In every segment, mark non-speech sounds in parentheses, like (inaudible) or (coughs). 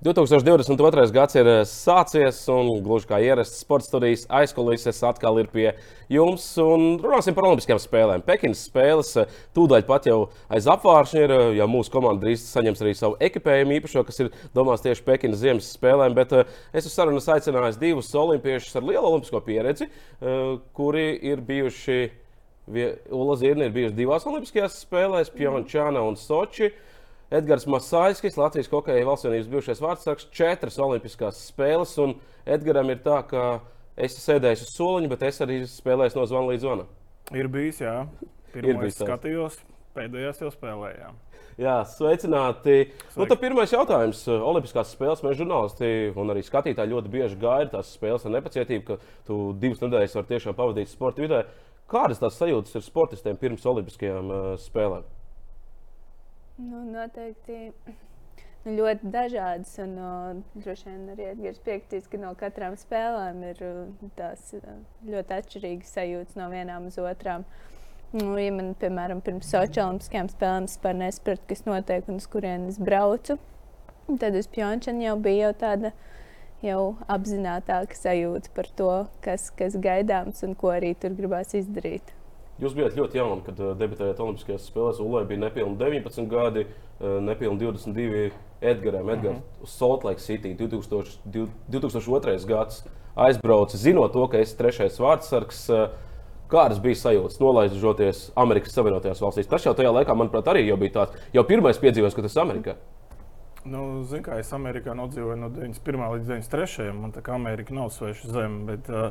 2022. gads ir eh, sācies, un gluži kā ierasts sporta studijas aizkulises atkal ir pie jums. Runāsim par Olimpiskajām spēlēm. Pekinas spēles eh, tūdaļ pat jau aiz apgāršņa ir, eh, ja mūsu komanda drīz saņems arī savu ekipējumu īpašo, kas ir domāts tieši Pekinas ziemas spēlēm. Bet es uz sarunas aicināju divus olimpiešus ar lielu olimpisko pieredzi, kuri ir bijuši. Ula Zirna ir bijusi divās Olimpiskajās spēlēs, Pjončāna un Soči. Edgars Masāļskis, Latvijas hokeja valsts vienības bijušais vārdsargs, četras olimpiskās spēles. Un Edgars ir tā, ka es sēdēju uz soliņa, bet es arī spēlēju no zvana līdz zvanam. Ir bijis, jā. Pirmais ir bijis skatījos, pēdējās jau spēlējām. Jā, sveicināti. Sveiki. Nu, pirmais jautājums. Olimpiskās spēles mēs žurnālisti un arī skatītāji ļoti bieži gaida tās spēles ar nepacietību, ka tu divas nedēļas vari tiešām pavadīt sporta vidē. Kādas tās sajūtas ir sportistiem pirms Olimpiskajām uh, spēlēm? Nu, noteikti nu, ļoti dažādas. Un, uh, droši vien arī Edgars piekritīs, ka no katrām spēlēm ir uh, tās uh, ļoti atšķirīgas sajūtas no vienām uz otrām. Nu, ja man, piemēram, pirms Olimpiskajām spēlēm vispār nesapratu, kas notiek un uz kurienes braucu, tad uz Pjončānu jau bija jau tāda jau apzinātāka sajūta par to, kas, kas gaidāms un ko arī tur gribās izdarīt. Jūs bijat ļoti jauni, kad uh, debitējāt Olimpiskajās spēlēs. Ulē bija nepilni 19 gadi, uh, nepilni 22 Edgars. Edgars mm -hmm. Salt Lake City 2000, 2002. gads aizbrauca, zinot to, ka esi trešais vārdsargs. Uh, kādas bija sajūtas nolaižoties Amerikas Savienotajās valstīs? Tas jau tajā laikā, manuprāt, arī bija tāds jau pirmais piedzīvojums, kad tas ir Amerikā. Nu, Ziniet, kā es Amerikā nodzīvoju no 91. līdz 93. Man tā kā Amerika nav sveša zeme. Bet, uh,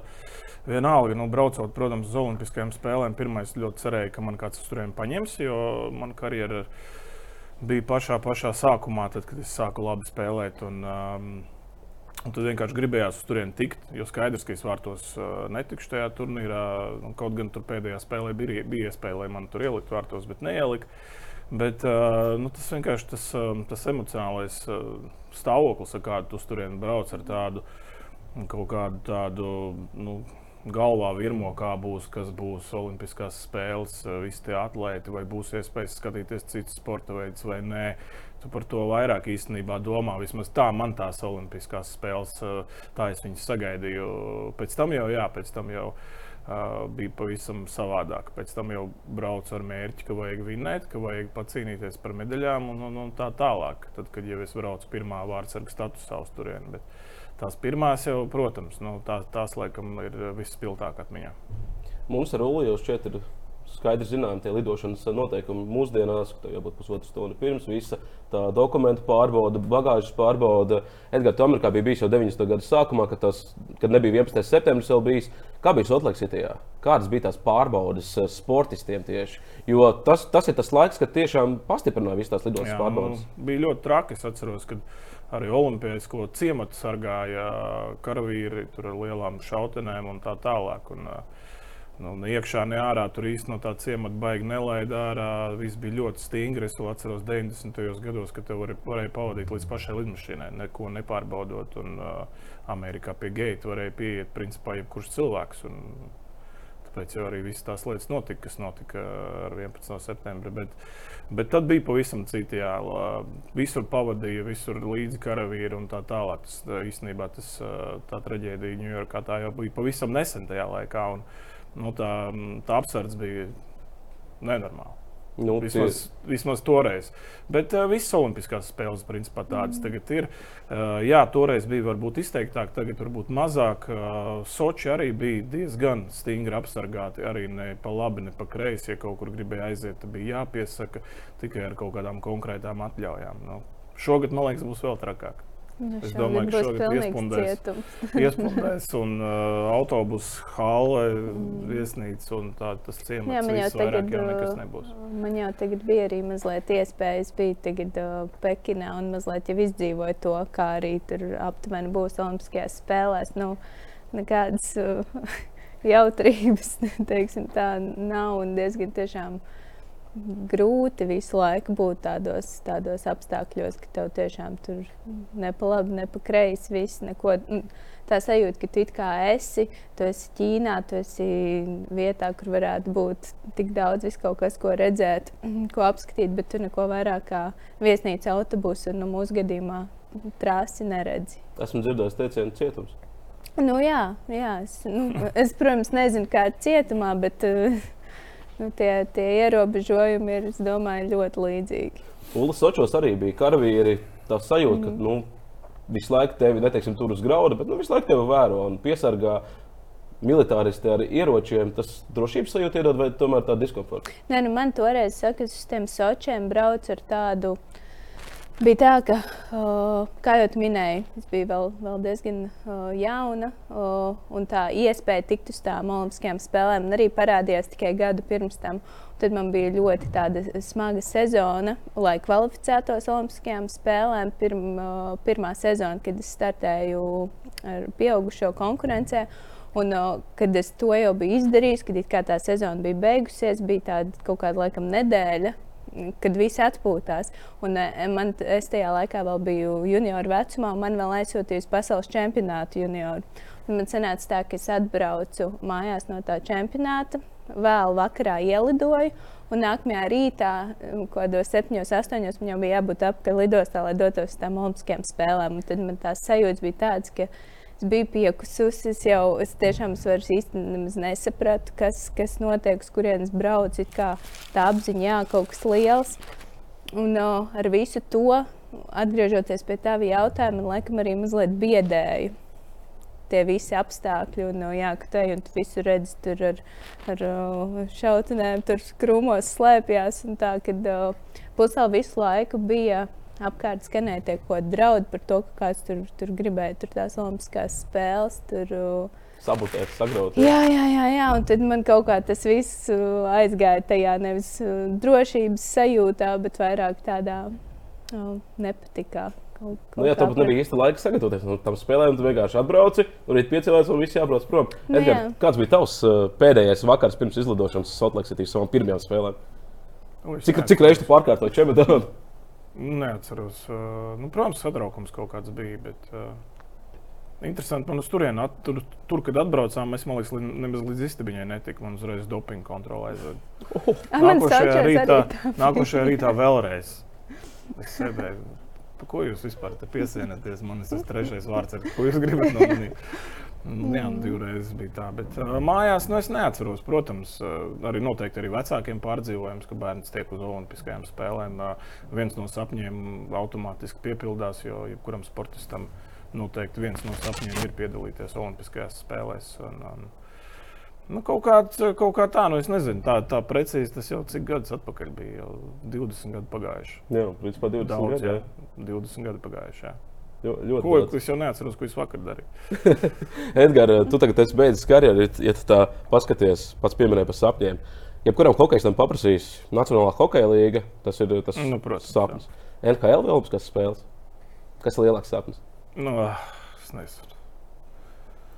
Vienalga, nu, braucot, protams, uz Olimpiskajām spēlēm, pirmais ļoti cerēju, ka man kāds turieni paņems, jo mana karjera bija pašā, pašā sākumā, tad, kad es sāku labi spēlēt. Un, um, Un tad vienkārši gribējās uz turieni tikt, jo skaidrs, ka es vārtos uh, netikšu tajā turnīrā. Nu, kaut gan tur pēdējā spēlē bija, bija iespēja, lai man tur ielikt vārtos, bet neielika. Bet uh, nu, tas vienkārši tas, um, tas emocionālais uh, stāvoklis, ar kādu tu turieni brauc ar tādu kaut kādu tādu. Nu, galvā virmo, kā būs, kas būs Olimpiskās spēles, eh, visi tie atlēti, vai būs iespējas skatīties citus sporta veidus vai nē. Tu par to vairāk īstenībā domā. Vismaz tā man tās Olimpiskās spēles, eh, tā es viņas sagaidīju. Pēc tam jau, jā, pēc tam jau. Uh, bija pavisam savādāk. Pēc tam jau braucu ar mērķi, ka vajag vinnēt, ka vajag pacīnīties par medaļām un, un, un tā tālāk. Tad, kad jau es braucu pirmā vārdsarga statusā uz turieni. Bet, Tās pirmās jau, protams, nu, tā, tās laikam ir vispilgtāk atmiņā. Mums ar Ulu jau šķiet, ir skaidri zinām tie lidošanas noteikumi mūsdienās, ka jābūt pusotru stundu pirms visa tā dokumentu pārbauda, bagāžas pārbauda. Edgars, tu Amerikā bija bijis jau 90. gadu sākumā, kad, tas, kad nebija 11. septembris vēl bijis. Kā bija Sotlaiksitijā? Kādas bija tās pārbaudas eh, sportistiem tieši? Jo tas, tas ir tas laiks, kad tiešām pastiprināja visas tās lidošanas pārbaudas. Nu, bija ļoti traki, es atceros, kad arī olimpisko ciematu sargāja karavīri ar lielām šautenēm un tā tālāk. Un, Nu, ne iekšā, ne ārā tur īstenībā no tā ciemata baigi nelaida ārā. Viss bija ļoti stingri. Es vēl atceros 90. gados, kad te var, varēja pavadīt līdz pašai lidmašīnai, neko nepārbaudot. Un uh, Amerikā pie geita varēja pieiet principā jebkurš cilvēks. Un, Tāpēc jau arī visas tās lietas notika, kas notika ar 11. septembri. Bet, bet tad bija pavisam citi jāla. Visur pavadīja, visur līdzi karavīri un tā tālāk. Tas īstenībā tas, tā traģēdija Ņujorkā tā jau bija pavisam nesen tajā laikā. Un, nu, tā, tā apsardz bija nenormāla. Nu, vismaz, tie... vismaz toreiz. Bet uh, visas Olimpiskās spēles principā tādas mm. tagad ir. Uh, jā, toreiz bija varbūt izteiktāk, tagad varbūt mazāk. Uh, Soči arī bija diezgan stingri apsargāti. Arī ne pa labi, ne pa kreisi. Ja kaut kur gribēja aiziet, tad bija jāpiesaka tikai ar kaut kādām konkrētām atļaujām. Nu, šogad, man liekas, būs vēl trakāk. Nu, es domāju, ka šogad iespundēs, (laughs) (laughs) iespundēs un uh, autobusu hale, mm. viesnīca un tā, tas ciemats. Jā, man jau tagad, jau nekas nebūs. Man jau tagad bija arī mazliet iespējas būt tagad uh, Pekinā un mazliet jau izdzīvoju to, kā arī tur aptuveni būs Olimpiskajās spēlēs. Nu, nekādas uh, (laughs) jautrības, teiksim tā, nav un diezgan tiešām. Uh, grūti visu laiku būt tādos, tādos apstākļos, ka tev tiešām tur ne pa labi, ne pa kreisi viss. Neko, tā sajūta, ka tu kā esi, tu esi Ķīnā, tu esi vietā, kur varētu būt tik daudz vis kaut kas, ko redzēt, (clears throat) ko apskatīt, bet tu neko vairāk kā viesnīca autobusu. Un nu, mūsu gadījumā trāsi neredzi. Esmu dzirdējis teicienu cietums. Nu, jā, jā es, nu, es, protams, nezinu, kā ir cietumā, bet uh, nu, tie, tie ierobežojumi ir, es domāju, ļoti līdzīgi. Ulu Sočos arī bija karavīri. Tā sajūta, mm. ka nu, visu laiku tevi neteiksim, tur uz grauda, bet nu, visu laiku tevi vēro un piesargā. Militāristi ar ieročiem, tas drošības sajūta iedod vai tomēr tā diskomforta? Nē, nu man toreiz saka, ka uz tiem sočiem brauc ar tādu uh, Bija tā, ka, uh, kā jau minēju, es biju vēl, vēl diezgan uh, jauna, uh, un tā iespēja tikt uz tām Olimpiskajām spēlēm arī parādījās tikai gadu pirms tam. Tad man bija ļoti smaga sezona, lai kvalificētos Olimpiskajām spēlēm. Pirm, uh, pirmā sezona, kad es startēju ar pieaugušo konkurencē. Un, uh, kad es to jau biju izdarījis, kad tā sezona bija beigusies, bija tāda kaut kāda laikam nedēļa, kad visi atpūtās. Un, e, man, es tajā laikā vēl biju junioru vecumā, un man vēl aizsūtīja uz pasaules čempionātu junioru. Un man sanāca tā, ka es atbraucu mājās no tā čempionāta, vēl vakarā ielidoju. Un nākamajā rītā, kaut kādos 7, 8, man jau bija jābūt apkārt lidostā, lai dotos uz tām Olimpiskajām spēlēm. Un tad man tās sajūtas bija tādas, ka Es biju piekususi. Es jau es tiešām es vairs īsti nesapratu, kas, kas notiek, uz kurienes braucu. Tā apziņa, jā, kaut kas liels. Un uh, ar visu to, atgriežoties pie tā jautājuma, man laikam arī mazliet biedēja tie visi apstākļi. Un, jā, ka te jau visu redz, tur ar, ar šautenēm, tur krūmos slēpjas. Tā, kad vēl visu laiku bija apkārt skanēja tie kaut kādi draudi par to, ka kāds tur, tur gribēja tur tās olimpiskās spēles. Tur, Sabotēt, sagraut. Jā, jā, jā, jā, un tad man kaut kā tas viss aizgāja tajā nevis drošības sajūtā, bet vairāk tādā oh, nepatikā. Kaut, kaut nu, jā, tāpat nebija īsti laika sagatavoties nu, tam spēlēm. Tu vienkārši atbrauci, tur bija piecēlēs un viss jābrauc prom. Nu, Edgar, jā. kāds bija tavs pēdējais vakars pirms izlidošanas Sotlaksetī savām pirmajām spēlēm? Cik, cik reizes tu pārkārtoji čempionu? Neatceros. Nu, protams, satraukums kaut kāds bija. Bet, uh, Interesanti, man uz turieni, at, tur, tur, kad atbraucām, mēs liekas, nemaz līdz istabiņai netika. Man uzreiz dopinga kontrole aizveda. Oh, nākošajā, rītā, nākošajā rītā vēlreiz. Es sēdēju. Pa ko jūs vispār piesienaties? Man tas trešais vārds ir, ko jūs gribat no manis. Mm. Jā, nu, divreiz bija tā. Bet uh, mājās nu, es neatceros. Protams, uh, arī noteikti arī vecākiem pārdzīvojums, ka bērns tiek uz Olimpiskajām spēlēm. Uh, viens no sapņiem automātiski piepildās, jo jebkuram sportistam noteikti viens no sapņiem ir piedalīties Olimpiskajās spēlēs. Un, un, Nu, kaut, kā, kaut kā tā, nu es nezinu, tā, tā precīzi tas jau cik gadus atpakaļ bija. Jau 20 gadi pagājuši. Jā, principā 20 Daudz, gadi. Jā. 20 gadi pagājuši. Jā. Ļoti ko daudz. es jau neatceros, ko es vakar darīju. (laughs) Edgars, tu tagad esi beidzis karjeru, ja tu tā paskaties, pats pieminēji par sapņiem. Jebkuram hokeistam paprasīs Nacionālā hokeja līga, tas ir tas nu, protams, sapnis. Jā. NHL vēl Olimpiskas spēles. Kas ir lielāks sapnis? Nu, es nezinu.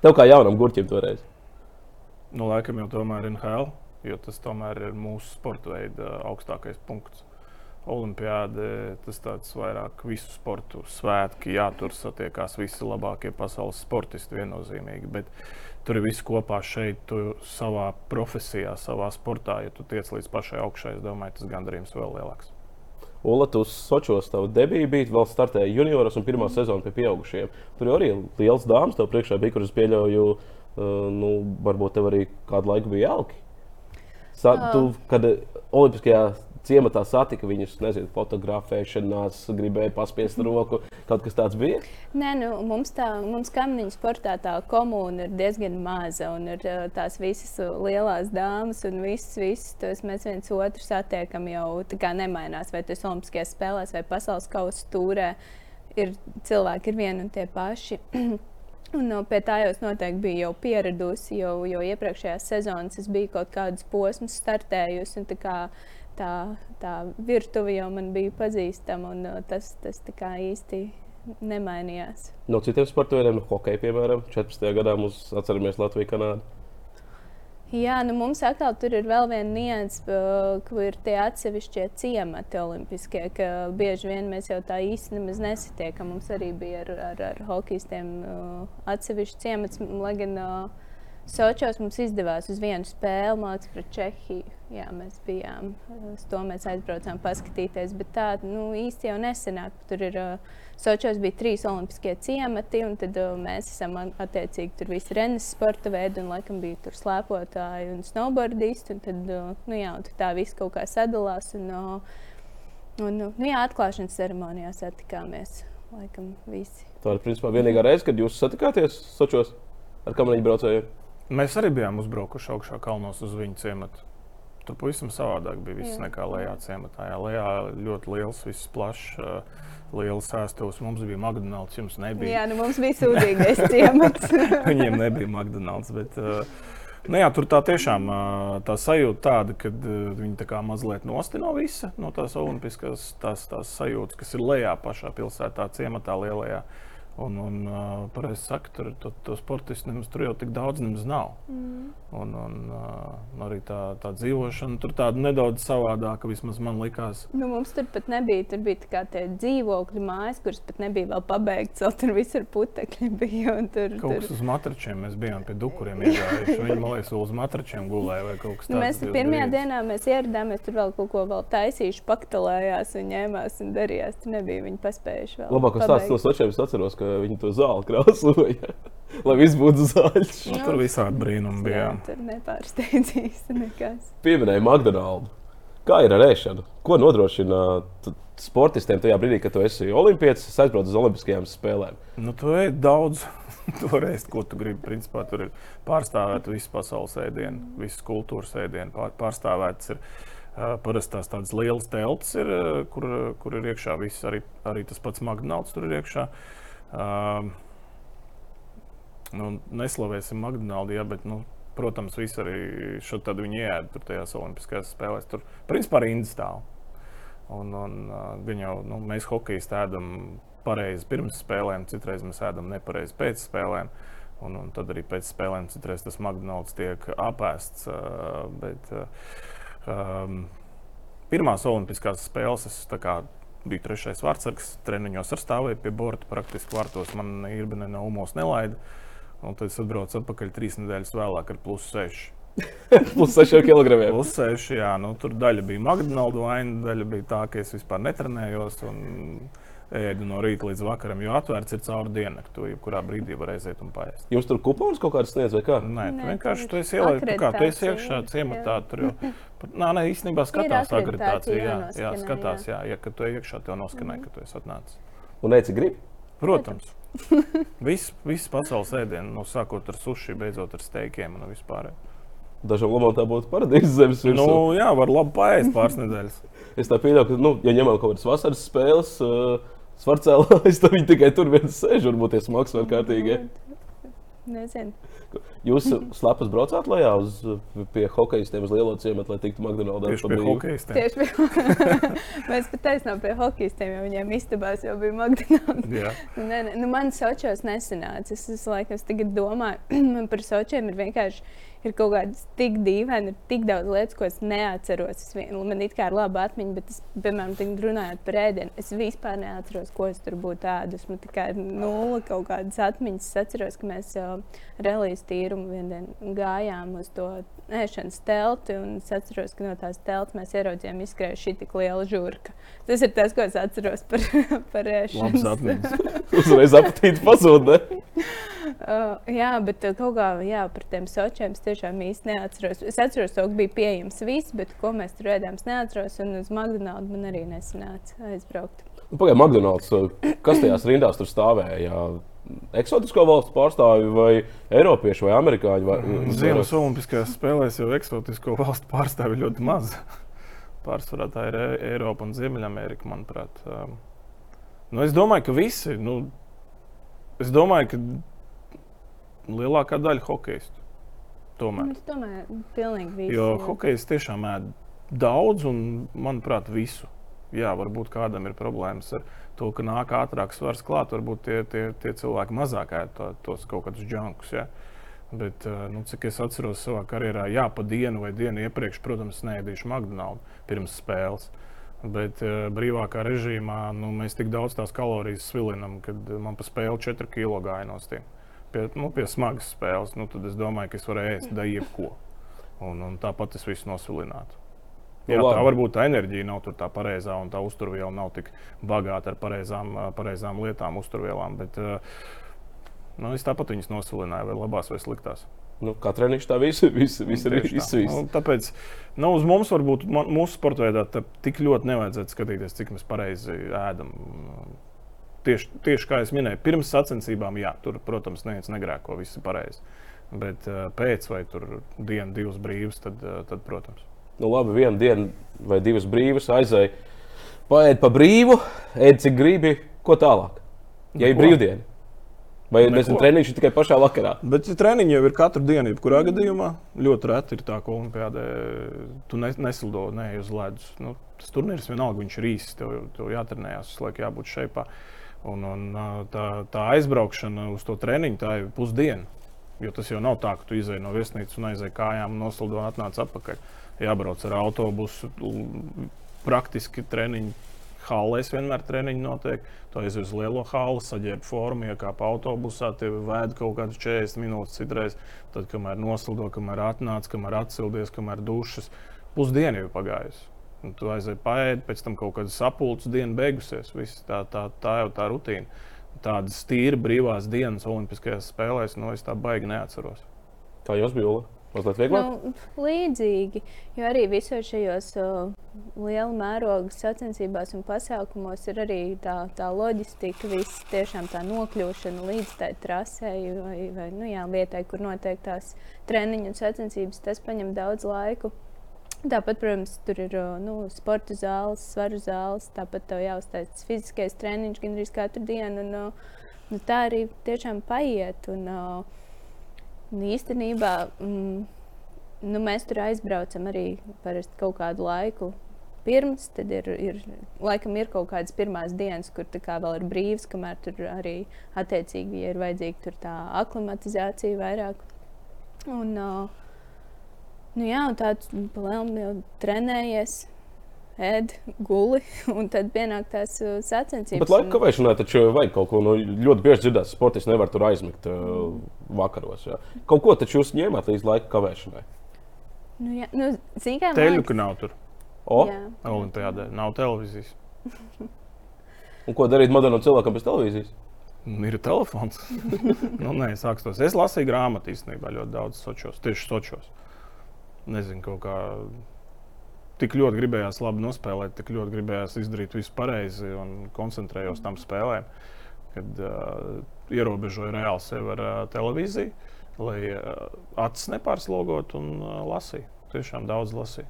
Tev kā jaunam gurķim toreiz? Nu, laikam jau tomēr NHL, jo tas tomēr ir mūsu sporta veida augstākais punkts. Olimpiāda tas tāds vairāk visu sportu svētki, jā, tur satiekās visi labākie pasaules sportisti viennozīmīgi. Bet tur ir viss kopā šeit, tu savā profesijā, savā sportā. Ja tu tiec līdz pašai augšai, es domāju, tas gandarījums vēl lielāks. Ola, tu sočos tavu debiju bija, vēl startēja junioros un pirmā sezona pie pieaugušiem. Tur arī liels dāmas tev priekšā bija, kuras pieļauju, uh, nu, varbūt tev arī kādu laiku bija jauki. Sa, tu, kad Olimpiskajā ciematā satika viņus, nezinu, fotografēšanās, gribēja paspiest roku. Kaut kas tāds bija? Nē, nu, mums tā, mums kamniņu sportā tā komūna ir diezgan maza, un ir tās visas lielās dāmas, un visas, visas tos mēs viens otru satiekam jau tā kā nemainās, vai tas Olimpiskajās spēlēs vai pasaules kausa stūrē. Ir cilvēki ir vieni un tie paši. (clears throat) Un no, pie tā jau es noteikti biju jau pieradusi, jo, jo iepriekšējās sezonas es biju kaut kādus posmus startējusi. Kā, tā, tā virtuve jau man bija pazīstama, un uh, tas, tas īsti nemainījās. No citiem sporta veidiem, no hokeja, piemēram, 14. gadā mums atceramies Latviju, Kanādu. Jā, nu mums atkal tur ir vēl viena nianses, uh, kur ir tie atsevišķie ciemati olimpiskie, ka bieži vien mēs jau tā īsti nemaz nesatiekam. Mums arī bija ar, ar, ar hokeistiem uh, atsevišķi ciemats, lai gan uh, Sočos mums izdevās uz vienu spēli, mācīt pret Čehiju. Jā, mēs bijām, uz to mēs aizbraucām paskatīties, bet tā nu, īsti jau nesenāk. Tur ir, Sočos bija trīs olimpiskie ciemati, un tad mēs esam attiecīgi tur visi renes sporta veidi, un laikam bija tur slēpotāji un snowboardisti, un tad, nu jā, un tā viss kaut kā sadalās, un, un nu, jā, atklāšanas ceremonijā satikāmies, laikam visi. Tā ir, principā, vienīgā reize, kad jūs satikāties Sočos ar kamariņu braucējiem. Mēs arī bijām uzbraukuši augšā kalnos uz viņu ciematu. Tur pavisam savādāk bija viss Jā. nekā lejā ciematā. Jā, lejā ļoti liels, viss plašs. Uh, Liels sēstos mums bija McDonald's, jums nebija. Jā, nu mums bija sūdzīgais (laughs) ciemats. (laughs) Viņiem nebija McDonald's. Bet, uh, Nu jā, tur tā tiešām tā sajūta tāda, ka viņi tā kā mazliet nosti no visa, no tās olimpiskās tās, tās sajūtas, kas ir lejā pašā pilsētā, ciematā lielajā. Uh, Un, un uh, pareizi saka, tur to, to sportistu nemaz tur jau tik daudz nav. Mm. Un, un uh, arī tā, tā dzīvošana tur tāda nedaudz savādāka, vismaz man likās. Nu, mums tur pat nebija, tur bija tā tie dzīvokļi mājas, kuras pat nebija vēl pabeigts, vēl tur visur putekļi bija. Tur, kaut kas tur... uz matračiem, mēs bijām pie dukuriem iegājuši. Viņi, man liekas, uz matračiem gulēja vai kaut kas tāds. Nu, mēs pirmajā brīdis. dienā mēs ieradāmies, tur vēl kaut ko vēl taisījuši, paktalējās un ņēmās un darījās. Tur nebija viņi paspējuši vēl. Labākais stāsts no sočiem es atceros ka viņi to zāli krāsoja. (laughs) Lai viss būtu zaļš. Nu, tur visādi brīnumi bija. Jā, tur nepārsteidzīs (laughs) nekas. Pieminēja McDonald's. Kā ir ar ēšanu? Ko nodrošina sportistiem tajā brīdī, kad tu esi olimpiets, aizbrauc uz Olimpiskajām spēlēm? Nu, tu ej daudz. (laughs) Toreiz, ko tu gribi, principā, tur ir pārstāvēta visa pasaules ēdiena, visas kultūras ēdiena. Pār, pārstāvētas ir parasti tās tādas lielas telpas, ir, kur, kur ir iekšā viss, arī, arī tas pats McDonald's tur ir iekšā. Uh, Uh, nu, neslavēsim McDonald's, ja, bet, nu, protams, visi arī šeit viņi ēd tur tajās Olimpiskajās spēlēs. Tur principā rinda stāv. Un, un uh, jau, nu, mēs hokejisti ēdam pareizi pirms spēlēm, citreiz mēs ēdam nepareizi pēc spēlēm. Un, un tad arī pēc spēlēm citreiz tas McDonald's tiek apēsts. Bet, um, pirmās Olimpiskās spēles es biju trešais vārdsargs, treniņos ar stāvēju pie borta, praktiski vārtos man īrbene no umos nelaida. Un tad es atbraucu atpakaļ trīs nedēļas vēlāk ar plus 6. (laughs) plus 6 kg. Plus 6, jā, nu, tur daļa bija McDonald's vaina, daļa bija tā, ka es vispār netrenējos. Un, ēdu no rīta līdz vakaram, jo atvērts ir cauri dienai. Tu jebkurā brīdī vari aiziet un paēst. Jums tur kuponis kaut kāds sniedz, vai kā? Nē, tu vienkārši tu esi ielaidis, kā tu esi iekšā ciematā. Tur jau, (laughs) nā, nē, īstenībā skatās akreditāciju. Jā, jā, skatās, jā, ja, kad tu ej iekšā, tev noskanē, mm. ka tu esi atnācis. Un eci grib? Protams. viss, viss pasaules ēdienu, no sākot ar sushi, beidzot ar steikiem un vispār. Dažam labam tā būtu paradīzes zemes virsma. Nu, jā, var labi paēst pāris nedēļas. es tā pieļauju, ka, nu, ja ņemam kaut kādas vasaras spēles, uh, svarcēlājs, (laughs) tad viņi tikai tur viens sēž, varbūt tie smags vai kārtīgi. Nezinu. Jūs slapas braucāt lejā uz, pie hokeistiem uz lielo ciematu, lai tiktu McDonald's. Tieši pie hokeistiem. Tieši pie (laughs) Mēs pat taisnām pie hokeistiem, jo viņiem istabās jau bija McDonald's. Jā. Nu, nē, nē, nu, man Sočos nesanāca. Es, es laikam tagad domāju, man (clears throat) par Sočiem ir vienkārši ir kaut kādas tik dīvainas, ir tik daudz lietas, ko es neatceros. Es vien, man ir kā laba atmiņa, bet, es, piemēram, runājot par ēdienu, es vispār neatceros, ko es tur būtu ēdus. Man tikai nulle kaut kādas atmiņas. Es atceros, ka mēs relīzes tīrumu vienā dienā gājām uz to ēšanas telti, un es atceros, ka no tās telts mēs ieraudzījām izskrējuši šī tik liela žurka. Tas ir tas, ko es atceros par, (laughs) par ēšanu. (laughs) Uzreiz apetīti pazūd. (laughs) Uh, jā, bet uh, kaut kā jā, par tiem sočiem es tiešām īsti neatceros. Es atceros, ka bija pieejams viss, bet ko mēs tur ēdām, es neatceros. Un uz McDonald's man arī nesanāca aizbraukt. Nu, Pagaidā, McDonald's, uh, kas tajās rindās tur stāvēja? eksotisko valstu pārstāvji, vai Eiropieši, vai Amerikāņi? Vai, Ziemas Olimpiskajās spēlēs jau eksotisko valstu pārstāvji ļoti maz. Pārsvarā tā ir e- Eiropa un Ziemeļamerika, manuprāt. Um, nu, es domāju, ka visi. Nu, es domāju, ka lielākā daļa hokeistu. Tomēr. Es domāju, pilnīgi visi. Jo hokejs tiešām ēd daudz un, manuprāt, visu. Jā, varbūt kādam ir problēmas ar to, ka nāk ātrāk svars klāt. Varbūt tie, tie, tie cilvēki mazāk ēd to, tos kaut kādus džunkus. Ja? Bet, nu, cik es atceros savā karjerā, jā, pa dienu vai dienu iepriekš, protams, neēdīšu McDonald's pirms spēles. Bet uh, brīvākā režīmā nu, mēs tik daudz tās kalorijas svilinām, kad man pa spēli 4 kg gāja no stiem. Pie, nu, pie smagas spēles, nu, tad es domāju, ka es varēju ēst da jebko. Un, un tāpat es visu nosilinātu. Jā, tā varbūt tā enerģija nav tā pareizā, un tā uzturviela nav tik bagāta ar pareizām, pareizām lietām, uzturvielām. Bet nu, es tāpat viņas nosilināju, vai labās, vai sliktās. Nu, kā treniņš tā visu ir Tieši tā. izsvīst. Nu, tāpēc nu, uz mums varbūt mūsu sporta veidā tā tik ļoti nevajadzētu skatīties, cik mēs pareizi ēdam. Tieši, tieši kā jau minēju, pirms sacensībām, jā, tur, protams, neviens negrēko, viss ir pareizi. Bet uh, pēc vai tur dienu, divas brīvas, tad, uh, tad protams. Nu, labi, viena diena vai divas brīvas aizēja. Paiet pa brīvu, ēd cik gribi, ko tālāk. Ja ir Neko. brīvdiena. Vai Neko. nezinu, treniņš ir tikai pašā vakarā. Bet ja treniņi jau ir katru dienu, jebkurā gadījumā. Ļoti reti ir tā, ka olimpiādē tu ne, neslido ne uz ledus. Nu, tas turnīrs vienalga, viņš ir īsts. Tev, tev jātrenējās, visu laiku jābūt šeit. Un, un tā, tā aizbraukšana uz to treniņu, tā ir pusdiena. Jo tas jau nav tā, ka tu izēji no viesnīcas un aizēji kājām, noslido un atnāc atpakaļ. Jābrauc ar autobusu, praktiski treniņu. Hallēs vienmēr treniņi notiek. Tu aizies uz lielo halu, saģērbi formu, iekāp autobusā, tev vēd kaut kādas 40 minūtes citreiz. Tad, kamēr noslido, kamēr atnāc, kamēr atsildies, kamēr dušas, pusdiena jau pagājusi. Un tu aizēji paēdi, pēc tam kaut kāda sapulces diena beigusies. Viss, tā, tā, tā jau tā rutīna. Tādas tīri brīvās dienas Olimpiskajās spēlēs, no es tā baigi neatceros. Kā jums bija? Mazliet vieglāk. Nu, līdzīgi, jo arī visos šajos uh, liela mēroga sacensībās un pasākumos ir arī tā, tā loģistika, viss tiešām tā nokļūšana līdz tai trasei vai, vai nu, jā, vietai, kur notiek tās treniņu un sacensības. Tas prasa daudz laika. Tāpat, protams, tur ir nu, sporta zāles, svaru zāles, tāpat tev jāuztais fiziskais treniņš gandrīz katru dienu. Un, nu, tā arī tiešām paiet. Un, Un īstenībā mm, nu, mēs tur aizbraucam arī parasti kaut kādu laiku. Pirms tam ir, ir, laikam, ir kaut kādas pirmās dienas, kur tā kā vēl ir brīvs, kamēr tur arī attiecīgi ja ir vajadzīga tā aklimatizācija vairāk. Un, uh, nu, jā, un tāds palēnām jau trenējies, ēd, guli, (laughs) un tad pienāk tās uh, sacensības. Bet laika kavēšanā taču vajag kaut ko. Nu, ļoti bieži dzirdēt, ka sportists nevar tur aizmigt uh, vakaros. Jā. Kaut ko taču jūs ņēmāt līdz laika kavēšanai. Nu, jā, nu, man Teļu, ka nav tur O, Jā. Olimpijādē, nav televīzijas. (laughs) un ko darīt modernam cilvēkam bez televīzijas? Nu, Ir telefons. (laughs) nu, nē, tos. Es lasīju grāmatu īstenībā ļoti daudz sočos, tieši sočos. Nezinu, kaut kā tik ļoti gribējās labi nospēlēt, tik ļoti gribējās izdarīt visu pareizi un koncentrējos tam spēlēm, kad uh, ierobežoju reāli sevi ar uh, televīziju, lai uh, acis nepārslogot un uh, lasīju. Tiešām daudz lasīju.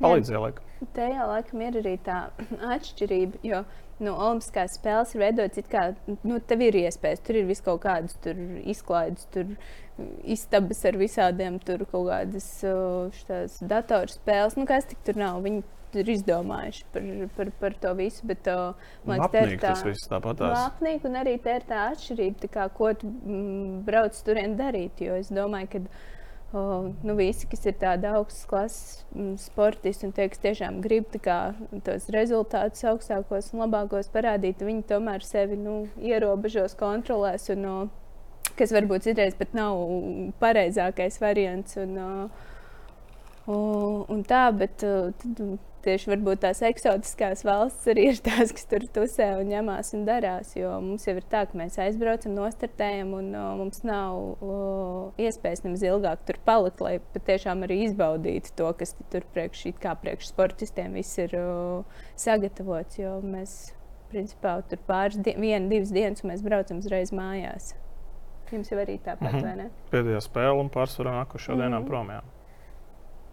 Palīdzēja, laikam. Tajā laikam ir arī tā (clears throat) atšķirība, jo nu, Olimpiskās spēles ir veidotas it kā nu, tev ir iespējas. Tur ir vis kaut kādas tur izklaides, tur istabas ar visādiem tur kaut kādas uh, datorspēles. Nu, kas tik tur nav? Viņi ir izdomājuši par, par, par to visu. Bet, uh, man liekas, te ir Apnīk tas viss tāpat. Lapnīgi, un arī tā ir tā atšķirība, tā kā, ko tu mm, brauc turien darīt. Jo es domāju, ka oh, nu, visi, kas ir tādi augstas klases mm, sportisti un tie, kas tiešām grib kā, tos rezultātus augstākos un labākos parādīt, viņi tomēr sevi nu, ierobežos, kontrolēs. Un, uh, kas varbūt citreiz pat nav pareizākais variants. Un, uh, un, tā, bet tad, tieši varbūt tās eksotiskās valsts arī ir tās, kas tur tusē un ņemās un darās. Jo mums jau ir tā, ka mēs aizbraucam, nostartējam, un uh, mums nav uh, iespējas nemaz ilgāk tur palikt, lai patiešām arī izbaudītu to, kas tur priekš, it kā priekš sportistiem viss ir uh, sagatavots. Jo mēs principā tur pāris, di viena, divas dienas, un mēs braucam uzreiz mājās. Jums jau arī tāpat, Mhm. vai ne? Pēdējā spēle un pārsvarā nākošā dienā Mhm. prom. Jā.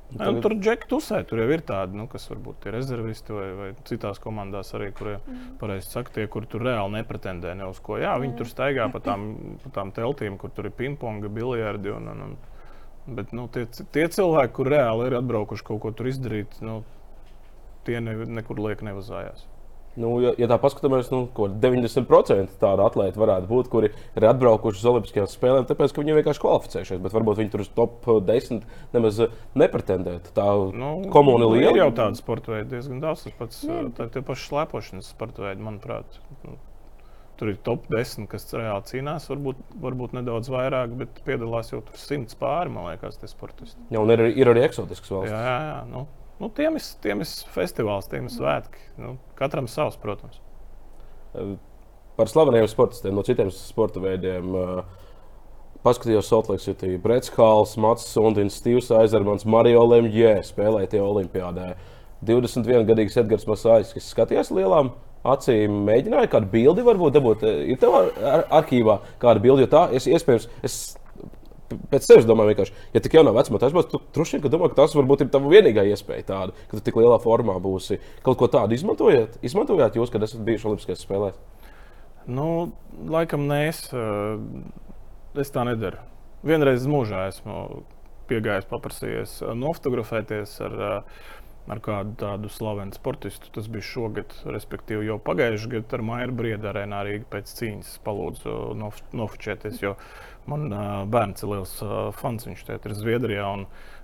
Nu, Tagad... tagad- Tur džekļi tusē, tur jau ir tādi, nu, kas varbūt ir rezervisti vai, vai citās komandās arī, kuriem Mhm. pareizi saka, tie, kur tur reāli nepretendē ne uz ko. Jā, viņi Mhm. tur staigā pa (laughs) tām, pa tām teltīm, kur tur ir pingponga, biljardi. Un, un, un, bet nu, tie, tie cilvēki, kur reāli ir atbraukuši kaut ko tur izdarīt, nu, tie ne, nekur liek nevazājās. Nu, ja, ja tā paskatāmies, nu, ko 90% tādu atlētu varētu būt, kuri ir atbraukuši uz Olimpiskajām spēlēm, tāpēc, ka viņi vienkārši kvalificējušies. Bet varbūt viņi tur uz top 10 nemaz eh, nepretendētu. Tā Nu, komuna nu, liela. Ir jau tāda sporta veida diezgan daudz. Tas pats tā, tie paši slēpošanas sporta veidi, manuprāt. Nu, Tur ir top 10, kas reāli cīnās, varbūt, varbūt nedaudz vairāk, bet piedalās jau tur simts pāri, man liekas, tie sportisti. Jā, un ir, ir arī eksotisks valsts. Jā, jā, jā. Nu, nu, tiem, ir, tiem ir festivāls, tiem ir svētki. Nu, katram savs, protams. Par slaveniem sportistiem no citiem sporta veidiem. Paskatījos Saltlake City, Brits Hāls, Mats Sundins, Stīvs Aizermans, Mario Lemjē spēlēja tie olimpiādē. 21-gadīgs Edgars Masājs, kas skatījās lielām acīm, mēģināja kādu bildi varbūt dabūt. Ir tev ar, ar, arhīvā kāda bilde, jo tā es iespējams. Es, Pēc sevis domāju, vienkārši, ja tik jaunā vecumā tas būs, tad droši vien domā, ka tas varbūt ir tava vienīgā iespēja tāda, ka tu tik lielā formā būsi. Kaut ko tādu izmantojat? Izmantojāt jūs, kad esat bijuši Olimpiskajās spēlēs? Nu, laikam nē, es, es tā nedaru. Vienreiz mūžā esmu piegājis, paprasījies nofotografēties ar, ar kādu tādu slavenu sportistu. Tas bija šogad, respektīvi jau pagājušajā gadā ar Maiju Briedu arēnā arī pēc cīņas palūdzu nof nofočēties. Man uh, bērns ir liels uh, fans, viņš te ir Zviedrijā.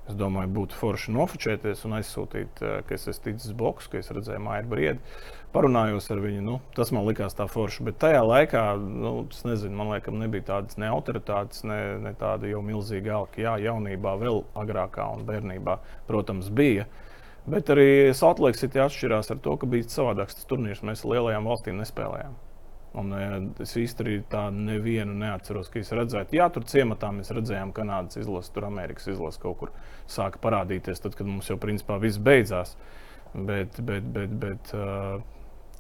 Es domāju, būtu forši nofočēties un aizsūtīt, uh, ka es esmu ticis blakus, ka es redzēju Maiju Briedu. Parunājos ar viņu, nu, tas man likās tā forši. Bet tajā laikā, nu, es nezinu, man liekas, nebija tādas ne autoritātes, ne, ne tāda jau milzīga alka. Jā, jaunībā, vēl agrākā un bērnībā, protams, bija. Bet arī Saltlake City atšķirās ar to, ka bija savādāks tas turnīrs. Mēs lielajām valstīm nespēlējām. Un es īstenībā tādu nevienu neatceros, ka es redzētu. Jā, tur ciematā mēs redzējām, ka Kanādas izlase, tur Amerikas izlase kaut kur sāka parādīties, tad, kad mums jau principā viss beidzās. Bet, bet, bet, bet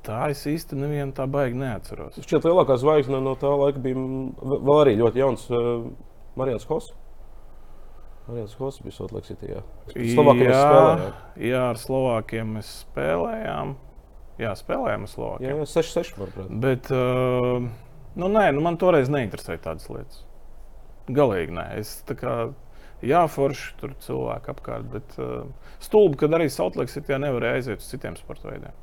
tā es īstenībā nevienu tā baigi neatceros. Šķiet, lielākā zvaigzne no tā laika bija vēl arī ļoti jauns uh, Marijans Hoss. Marijans Hoss bija mēs spēlējām. Jā, ar Slovākiem mēs spēlējām. Jā, spēlējām ar Slovākiem. Jā, 6-6 manuprāt. Bet, uh, nu, nē, nu, man toreiz neinteresēja tādas lietas. Galīgi nē. Es tā kā, jā, forši tur cilvēki apkārt, bet uh, stulbi, kad arī Saltlēks ir, ja nevarēja aiziet uz citiem sporta veidiem.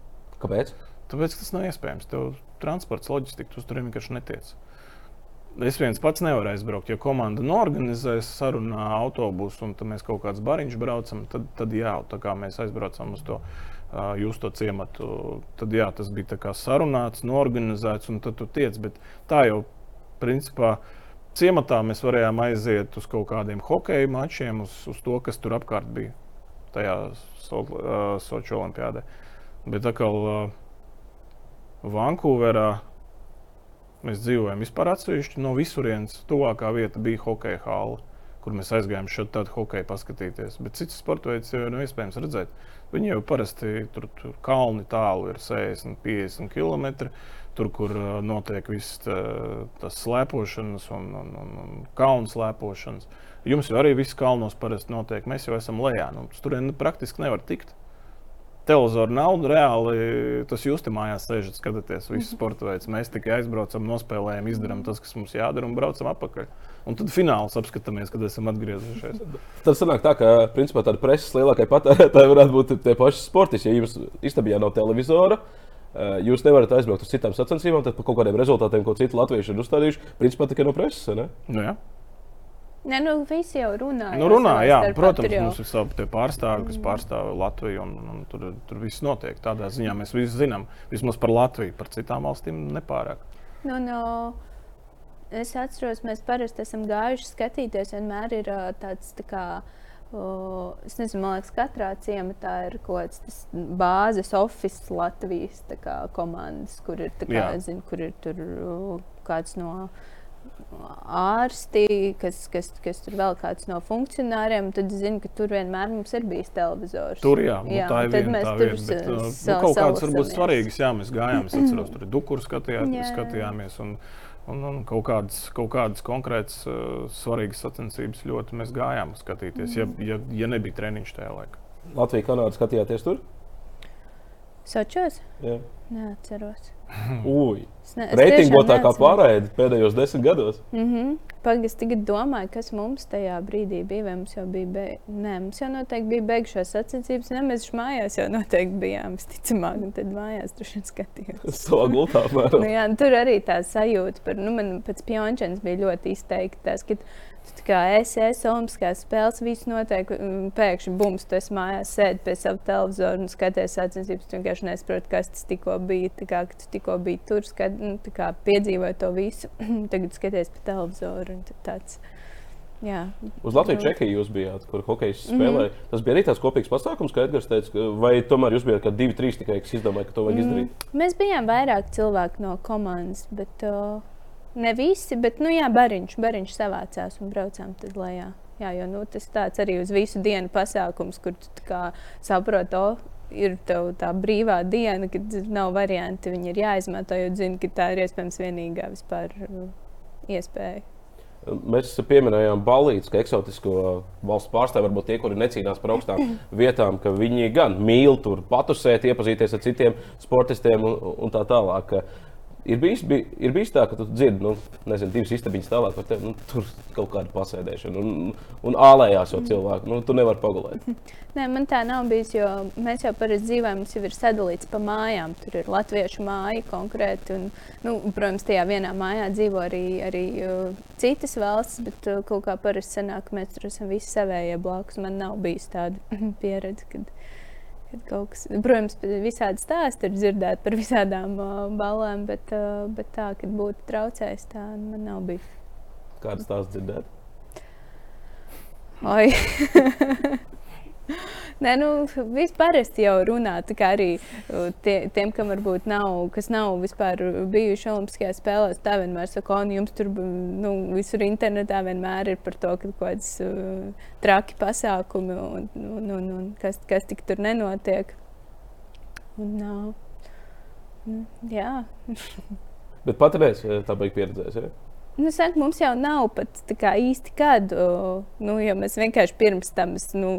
Kāpēc? Tāpēc tas nav iespējams. Tev transports, loģistika, tu tur vienkārši netiec. Es viens pats nevaru aizbraukt. Ja komanda norganizēs sarunā autobusu un mēs kaut kāds bariņš braucam, tad, tad jā, tā kā mēs aizbraucam uz to jūs to ciematu. Tad jā, tas bija sarunāts, norganizēts, un tad tu tiec. Bet tā jau, principā, ciematā mēs varējām aiziet uz kaut kādiem hokeja mačiem, uz, uz to, kas tur apkārt bija tajā so, uh, Sochi olimpiādē. Bet atkal uh, Vankūverā mēs dzīvojam vispār atsevišķi no visurienes. Tuvākā vieta bija hokeja hāla kur mēs aizgājām šeit tādu hokeju paskatīties. Bet citus sporta veidus jau nav iespējams redzēt. Viņi jau parasti tur, tur kalni tālu ir 60, 50 km. Tur, kur notiek viss tas slēpošanas un, un, un, un kalnu slēpošanas. Jums jau arī viss kalnos parasti notiek. Mēs jau esam lejā. Nu, tur praktiski nevar tikt televizoru nav reāli. Tas jūs te mājās sēžat, skatāties visu mhm. sporta veidu. Mēs tikai aizbraucam, nospēlējam, izdarām tas, kas mums jādara un braucam atpakaļ. Un tad fināls apskatāmies, kad esam atgriezušies. Tad sanāk tā, ka principā tāda preses lielākai patērētāji varētu būt tie paši sportisti. Ja jums istabā nav televizora, eh, jūs nevarat aizbraukt uz citām sacensībām, tad par kaut kādiem rezultātiem, ko citi latvieši ir uzstādījuši, principā tikai no preses. Ne? Nu, jā. Nē, nu, visi jau runā. Nu, runā jā, protams, jau. mums ir savi pārstāvji, kas pārstāv Latviju, un, un tur, tur viss notiek. Tādā ziņā mēs visi zinām, vismaz par Latviju, par citām valstīm nepārāk. Nu, no, es atceros, mēs parasti esam gājuši skatīties, vienmēr ir tāds tā kā. Uh, es nezinu, man liekas, katrā ciematā ir kaut kāds bāzes oficiāls Latvijas kā, komandas, kur ir, kā, zin, kur ir tur, kāds no ārsti, kas, kas, kas tur vēl kāds no funkcionāriem, tad zinu, ka tur vienmēr mums ir bijis televizors. Tur jā, nu, jā tā ir viena tā vieta. Bet, nu, kaut kādas varbūt svarīgas, jā, mēs gājām, es atceros, tur ir dukuru skatījā, (laughs) skatījāmies. Un, Un, un kaut kādas, kaut kādas konkrētas uh, svarīgas sacensības ļoti mēs gājām skatīties, ja, ja, ja nebija treniņš tajā laikā. Latvija, Kanāda skatījāties tur? Sočos? Jā. Neatceros. Ui! Reitingotākā pārējai pēdējos desmit gados. Mm -hmm. Pagaidzi, tagad domāju, kas mums tajā brīdī bija. Vai mums jau bija beigusies? Nē, mums jau noteikti bija beigušās sacensības. Ne, mēs mājās jau noteikti bijām, visticamāk, un tad mājās tur skatījāmies. (laughs) Savā gultā. nu, jā, tur arī tā sajūta par, nu, man pēc Pjončēnas bija ļoti izteikti. Tās, kad Tu kā es esmu Olimpiskās spēles, viss notiek. Pēkšņi bums, esi mājās, sēdi pie sava televizora un skaties sacensības. Tu vienkārši nesaproti, kas tas tikko bija. Tā kā tu tikko biji tur, skat, nu, kā, piedzīvoji to visu. (clears throat) Tagad skaties pie televizora. Tāds, jā. Uz Latvijas Čehiju jūs bijāt, kur hokeja spēlēja. Mm -hmm. Tas bija arī tāds kopīgs pasākums, kā Edgars teica, vai tomēr jūs bijāt kā divi, trīs tikai, kas izdomāja, ka to vajag izdarīt? Mm, mēs bijām vairāk cilvēku no komandas, bet. Uh, Ne visi, bet nu, jā, bariņš, bariņš savācās un braucām tad lejā. Jā, jo nu, tas tāds arī uz visu dienu pasākums, kur tu saproti, oh, ir tā brīvā diena, kad nav varianti. Viņi ir jāizmanto, jo zini, ka tā ir iespējams vienīgā vispār uh, iespēja. Mēs pieminējām balīdzes, ka eksotisko valstu pārstāvji, varbūt tie, kuri necīnās par augstām (laughs) vietām, ka viņi gan mīl tur patusēt, iepazīties ar citiem sportistiem un, un tā tālāk. Ir bijis, bij, ir bijis tā, ka tu dzirdi, nu, nezinu, divas istabiņas tālāk par tevi. Nu, tur kaut kāda pasēdēšana, un, un ālējās jau cilvēku. Nu, tu nevari pagulēt. (laughs) Nē, man tā nav bijis, jo mēs jau parasti dzīvojam, mums jau ir sadalīts pa mājām. Tur ir latviešu māja konkrēti. Un, nu, protams, tajā vienā mājā dzīvo arī, arī uh, citas valstis, bet uh, kaut kā parasti sanāk, ka mēs tur esam visi savējie blakus. Man nav bijis tāda (laughs) pieredze. Kad, Kas, protams, visādi stāsti ir dzirdēti par visādām uh, balēm, bet, uh, bet tā, ka būtu traucējis, tā man nav bijis. Kādas stāsts dzirdēt? Oi! (laughs) Nē, nu, vispār jau runā. Arī tie, tiem, kam varbūt nav, kas nav vispār bijuši Olimpiskajās spēlēs, tā vienmēr saka, ka jums tur nu, visur internetā vienmēr ir par to, ka kaut kādas uh, traki pasākumi un, un, un, un kas, kas tik tur nenotiek. Un, uh, jā. (laughs) Bet patreiz tā beigas pieredzēs. Ja? Nu, saka, mums jau nav pat kā, īsti kādu. Nu, mēs vienkārši pirms tam nu,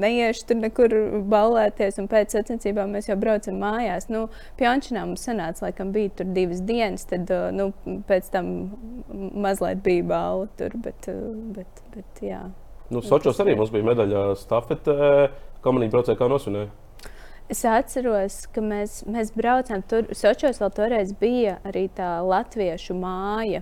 neiešu tur nekur ballēties, un pēc sacensībām mēs jau braucam mājās. Nu, Pjončinā mums sanāca, laikam, bija tur divas dienas, tad nu, pēc tam mazliet bija balva tur. Bet, bet, bet, jā. nu, Sočos arī mums bija medaļa stafete. Kā manī braucēja, kā nosvinēja? Es atceros, ka mēs, mēs braucām tur. Sočos vēl toreiz bija arī tā latviešu māja.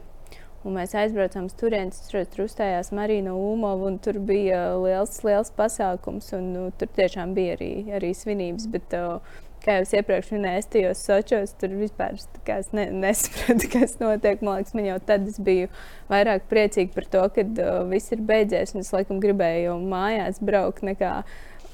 Un mēs aizbraucām uz turieni, tur uzstājās Marina Ulmova, un tur bija liels, liels pasākums. Un, nu, tur tiešām bija arī, arī svinības. Bet, uh, kā jau iepriekš minēju, es tajos sočos tur vispār ne, nesapratu, (laughs) kas notiek. Man liekas, man jau tad es biju vairāk priecīga par to, ka uh, viss ir beidzies. Un es laikam gribēju mājās braukt. Nekā,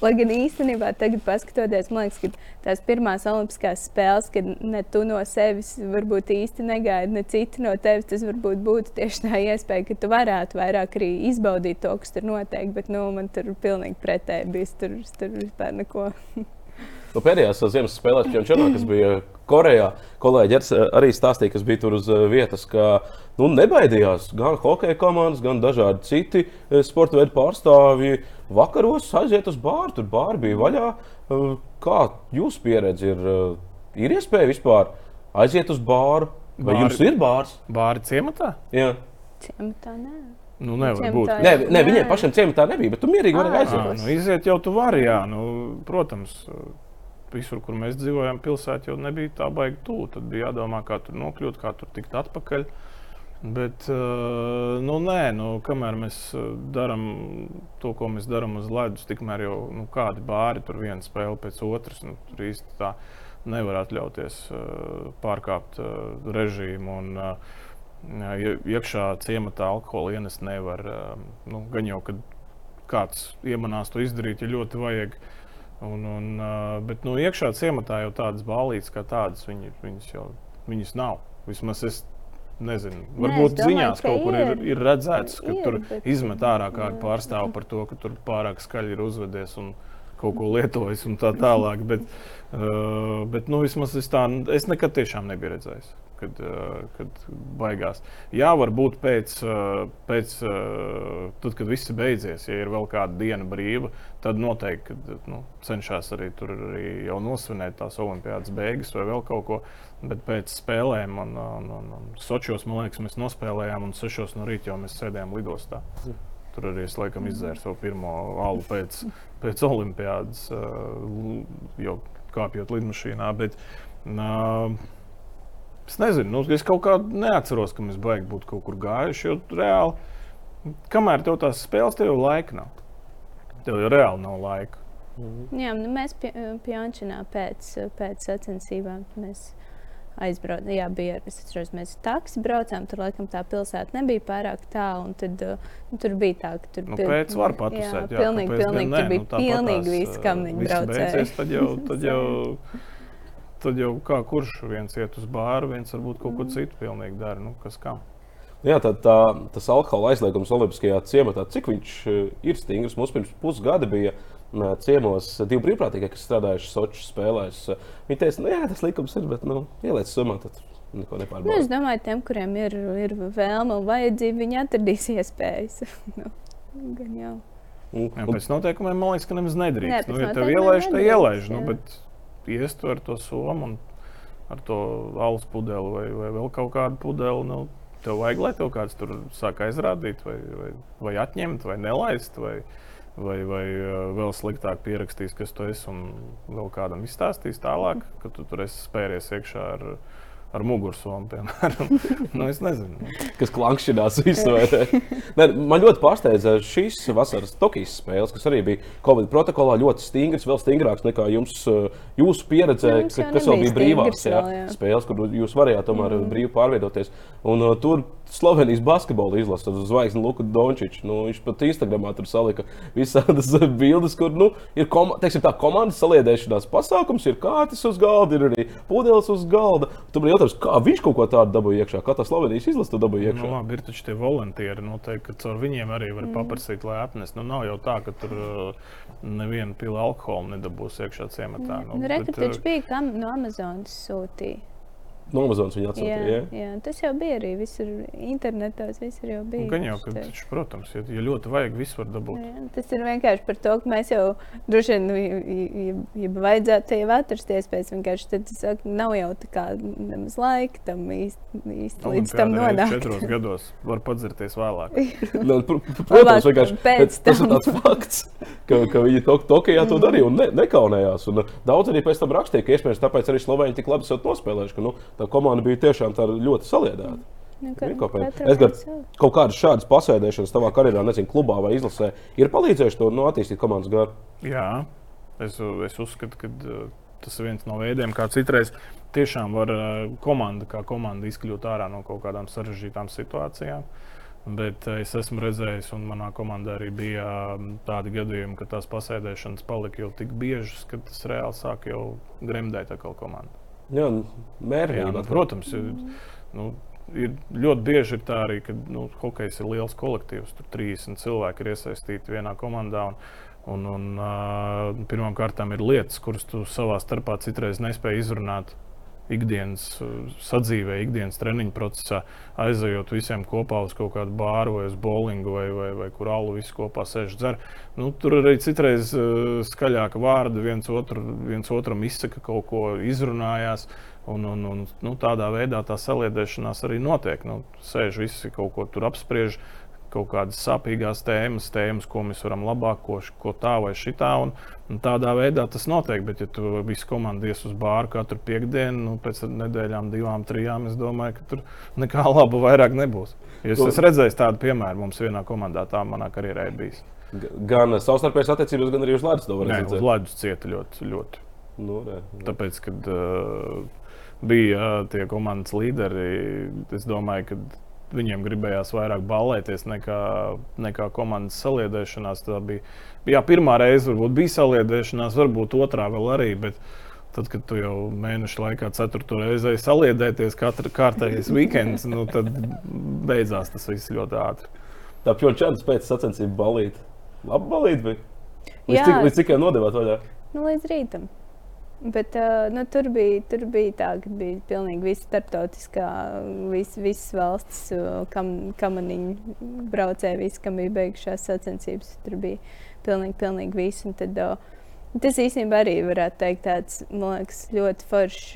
Lai gan īstenībā, tagad, paskatoties, man liekas, ka tās pirmās Olimpiskās spēles, kad ne tu no sevis varbūt īsti negaidi, ne citi no tevis, tas varbūt būtu tieši tā iespēja, ka tu varētu vairāk arī izbaudīt to, kas tur notiek. Bet nu, man tur pilnīgi pretēji bija. Tur, tur vispār neko. (laughs) Nu, pēdējās Ziemassvētku spēlēs Pjončānā, kas bija Korejā, kolēģis arī stāstīja, kas bija tur uz eh, vietas, ka nu, nebaidījās gan hokeja komandas, gan dažādi citi eh, sporta veidu pārstāvji. Vakaros aiziet uz bāru, tur bāri bija vaļā. Eh, kā jūsu pieredze ir? Ir iespēja vispār aiziet uz bāru? Vai bāri, jums ir bārs? Bāri ciematā? Jā. Ciematā nē. Nu, nevar būt. Nē, nē, viņiem pašiem ciematā nebija, bet tu mierīgi vari aiziet. Nu, iziet jau tu vari, jā. Nu, protams, visur, kur mēs dzīvojam, pilsētā jau nebija tā baigta tuvu. Tad bija jādomā, kā tur nokļūt, kā tur tikt atpakaļ. Bet, uh, nu, nē, nu, kamēr mēs eh, darām to, ko mēs darām uz ledus, tikmēr jau nu, kādi bāri tur viena spēle pēc otras. Nu, tur īsti tā nevar atļauties uh, pārkāpt režīmu. Un, iekšā ciematā alkohola ienest nevar. Nu, gan jau, kad kāds iemanās to izdarīt, ja ļoti vajag. Un, un, bet nu, iekšā ciematā jau tādas balītas kā tādas, viņi, viņas jau viņas nav. Vismaz es nezinu, varbūt Nē, ziņās domāju, kaut kur ir, ir redzēts, ka ir, tur bet... izmet ārā kādu pārstāvu par to, ka tur pārāk skaļi ir uzvedies un kaut ko lietojis un tā tālāk. Bet, uh, bet nu, vismaz es, tā, es nekad tiešām nebiju redzējis kad, eh, kad baigās. Jā, varbūt pēc, eh, pēc eh, tad, kad viss beidzies, ja ir vēl kāda diena brīva, tad noteikti nu, cenšas arī tur arī jau nosvinēt tās olimpiādas beigas vai vēl kaut ko. Bet pēc spēlēm, un, un, un, un Sočos, man liekas, mēs nospēlējām, un 6 no rīta jau mēs sēdējām lidostā. Tur arī es laikam izdzēru savu pirmo alu pēc, pēc olimpiādas, jau kāpjot lidmašīnā. Bet, uh, Es nezinu, nu, es kaut kā neatceros, ka mēs baigi būtu kaut kur gājuši. Jo reāli kamēr tev tās spēles, tev jau laika nav. Tev jau reāli nav laika. Jā, nu mēs pie, Pjančinā pēc, pēc sacensībām mēs aizbraucām. Jā, bija arī atceros, mēs taksi braucām. Tur laikam tā pilsēta nebija pārāk tālu. Tad nu, tur bija tā, ka tur Nu, bija pēc var patusēt, jā, pilnīgi, kāpēc gan pilnīgi, nē? tur bija Nu, pilnīgi viss, kam viņi braucēja. beidzies, Tad jau, tad jau, (laughs) tad jau kā kurš viens iet uz bāru, viens varbūt kaut Mm. ko citu pilnīgi dara. Nu, kas kam? Jā, tā, tā, tas alkohola aizliegums Olimpiskajā ciematā, cik viņš eh, ir stingrs. Mums pirms pusgada bija eh, ciemos divi brīvprātīgie, kas strādājuši Sochas spēlēs. Viņi teica, nu, jā, tas likums ir, bet nu, ieliec summā, tad neko Nu, es domāju, tiem, kuriem ir, ir vēlme un vajadzība, viņi atradīs iespējas. (laughs) nu, gan jau. Un, Jā, un, pēc noteikumiem man liekas, ka nemaz Nē, nedrīkst. pēc nu, ja tev ielaiž, tad ielaiž. Nu, jā. bet iest tu ar to somu un ar to alus pudeli vai, vai vēl kaut kādu pudeli. Nu, tev vajag, lai tev kāds tur sāk aizrādīt, vai, vai, vai atņemt, vai nelaist. Vai, Vai, vai ā, vēl sliktāk pierakstīs, kas tu esi, un vēl kādam izstāstīs tālāk, ka tu tur esi spēries iekšā ar, ar mugursomu, piemēram. (laughs) nu, es nezinu. kas klankšķinās visu. vai ne? (laughs) Nē, man ļoti pārsteidza šīs vasaras Tokijas spēles, kas arī bija Covid protokolā ļoti stingras, vēl stingrākas nekā jums, eh, jūsu pieredzē, jau kas vēl nebija bija brīvās jā, jā. spēles, kur jūs varējāt tomēr mm. brīvi pārvietoties. Un, uh, tur Slovenijas basketbola izlase, tad zvaigznes Luka Dončičs. Nu, viņš pat Instagramā tur salika visādas (laughs) bildes, kur nu, ir koma, teiksim, tā komandas saliedēšanās pasākums, ir kārtas uz galda, ir arī pudeles uz galda. Tur bija jautājums, kā viņš kaut ko tādu dabūja iekšā, kā tā Slovenijas izlase to dabūja iekšā. Nu, labi, ir taču tie volunteeri. Noteikti, ka caur viņiem arī var mm. paprasīt, lai atnes. Nu, nav jau tā, ka tur uh, neviena pila alkohola nedabūs iekšā ciematā. Nu, bet, Rekur uh, taču bija, kam no Amazonas sūtīja. No Amazonas viņa Jā, atsūtīja. Ja? jā, tas jau bija arī visur internetā. Visur jau bija. nu, Gan jau, ka, taču, protams, ja, ja ļoti vajag, visu var dabūt. Jā, tas ir vienkārši par to, ka mēs jau droši vien, nu, ja, ja, ja vajadzētu te jau atrasties pēc vienkārši, tad saku, nav jau tā kā nemaz laika tam īsti, īsti līdz tam nonākt. Četros (laughs) gados var padzirties vēlāk. (laughs) Nu, pr pr protams, vienkārši pēc bet tas ir tam. tāds fakts, ka, ka viņi to, Tokijā to darīja un ne, nekaunējās. Un daudz arī pēc tam rakstīja, ka iespējams tāpēc arī Slovēņi tik labi esat nospēlējuši, ka nu, tā komanda bija tiešām ļoti saliedēta. Nu, ka- pēc savu. Kaut kādas šādas pasēdēšanas tavā karjerā, nezinu, klubā vai izlasē, ir palīdzējuši to nu, attīstīt komandas garu. Jā, es, es uzskatu, ka uh, tas ir viens no veidiem, kā citreiz tiešām var uh, komanda, kā komanda izkļūt ārā no kaut kādām sarežģītām situācijām. Bet uh, es esmu redzējis, un manā komandā arī bija um, tādi gadījumi, ka tās pasēdēšanas palika jau tik biežas, ka tas reāli sāk jau gremdēt atkal komandu. Jā, Jā, mērķīgi. nu, protams, ir, nu, ir ļoti bieži ir tā arī, ka nu, hokejs ir liels kolektīvs. Tur 30 cilvēki ir iesaistīti vienā komandā. Un, un, un, uh, Pirmkārt, ir lietas, kuras tu savā starpā citreiz nespēji izrunāt. Ikdienas uh, sadzīvē, ikdienas treniņu procesā, aizejot visiem kopā uz kaut kādu bāru, vai uz bowlingu, vai, vai, vai kur alu visi kopā sēž dzer. Nu, tur arī citreiz uh, skaļāka vārda, viens, otru, viens otram izsaka kaut ko, izrunājās. Un, un, un, nu, tādā veidā tā saliedēšanās arī notiek. Nu, sēž visi kaut ko tur apspriež, kaut kādas sāpīgās tēmas, tēmas, ko mēs varam labāk, ko, ko tā vai šitā. Un, un tādā veidā tas notiek. Bet, ja tu visu komandu ies uz bāru katru piekdienu, nu, pēc nedēļām, divām, trijām, es domāju, ka tur nekā (laughs) laba vairāk nebūs. Es To- esmu redzējis tādu piemēru mums vienā komandā, tā manā karjerā ir bijis. Gan savstarpējas attiecības, gan arī uz ledus Nē, uz ledus cieta ļoti, ļoti. Nu, nē, nē. Tāpēc, kad uh, bija uh, tie komandas līderi, es domāju, ka viņiem gribējās vairāk ballēties nekā, nekā komandas saliedēšanās. Tā bija, jā, pirmā reize varbūt bija saliedēšanās, varbūt otrā vēl arī. Bet, Tad, kad tu jau mēnešu laikā ceturto reizi saliedēties, katru kārtējais weekends, nu, tad beidzās tas viss ļoti ātri. Tā pjončāns pēc sacensību balīt. Labi balīt bija. Līdz Jā. cik, līdz cik jau nodevāt vaļā? Nu, līdz rītam. Bet, nu, tur, bija, tur bija tā, ka bija pilnīgi viss starptautiskā, vis, visas valstis, uh, kam, kam maniņi braucēja, visi, kam bija beigušās sacensības. Tur bija pilnīgi, pilnīgi viss. Tad, uh, tas īstenībā arī varētu teikt tāds, man liekas, ļoti foršs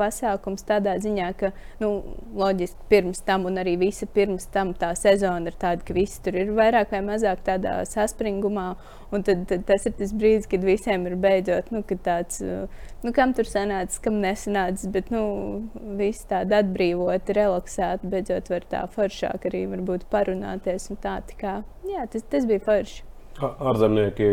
pasākums tādā ziņā, ka, nu, loģiski, pirms tam un arī visa pirms tam tā sezona ir tāda, ka visi tur ir vairāk vai mazāk tādā saspringumā. Un tad, tad tas ir tas brīdis, kad visiem ir beidzot, nu, tāds, nu, kam tur sanācis, kam nesanācis, bet, nu, viss tāda atbrīvota, relaksēta, beidzot var tā foršāk arī parunāties un tā, tā kā, jā, tas, tas bija forši. Ārzemnieki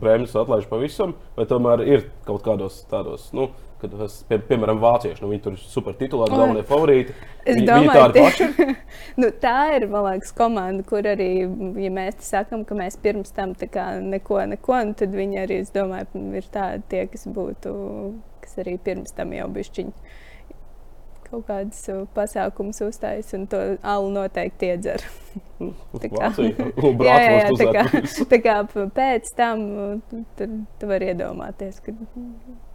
brēmas atlaiž pavisam, vai tomēr ir kaut kādos tādos, nu, kad, pie, piemēram, vācieši, nu, viņi tur ir super titulēti, galvenie favorīti. Es Viņi- domāju, viņi tie- paši. (laughs) nu, tā ir liekas, komanda, kur arī, ja mēs sakām, ka mēs pirms tam tā neko, neko, nu, tad viņi arī, es domāju, ir tādi, tie, kas būtu, kas arī pirms tam jau bišķiņi kaut kādas uh, pasākumus uzstājas un to alu noteikti iedzer. (laughs) Tā kā- (laughs) Jā, jā, jā, tā kā, tā kā pēc tam uh, tu, tu vari iedomāties, ka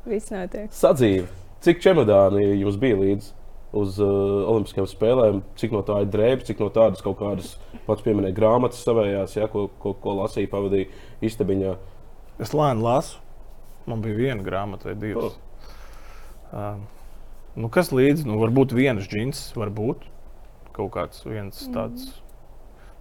viss notiek. Sadzīve. Cik čemodāni jums bija līdzi uz uh, Olimpiskajām spēlēm? Cik no tā ir drēbes, cik no tādas kaut kādas pats pieminēja grāmatas savējās, ja, ko, ko, ko lasīja, pavadīja istabiņā? Es lēni lasu. Man bija viena grāmata vai divas. Uh, nu, kas līdzi? Nu, varbūt viens džins, varbūt kaut kāds viens tāds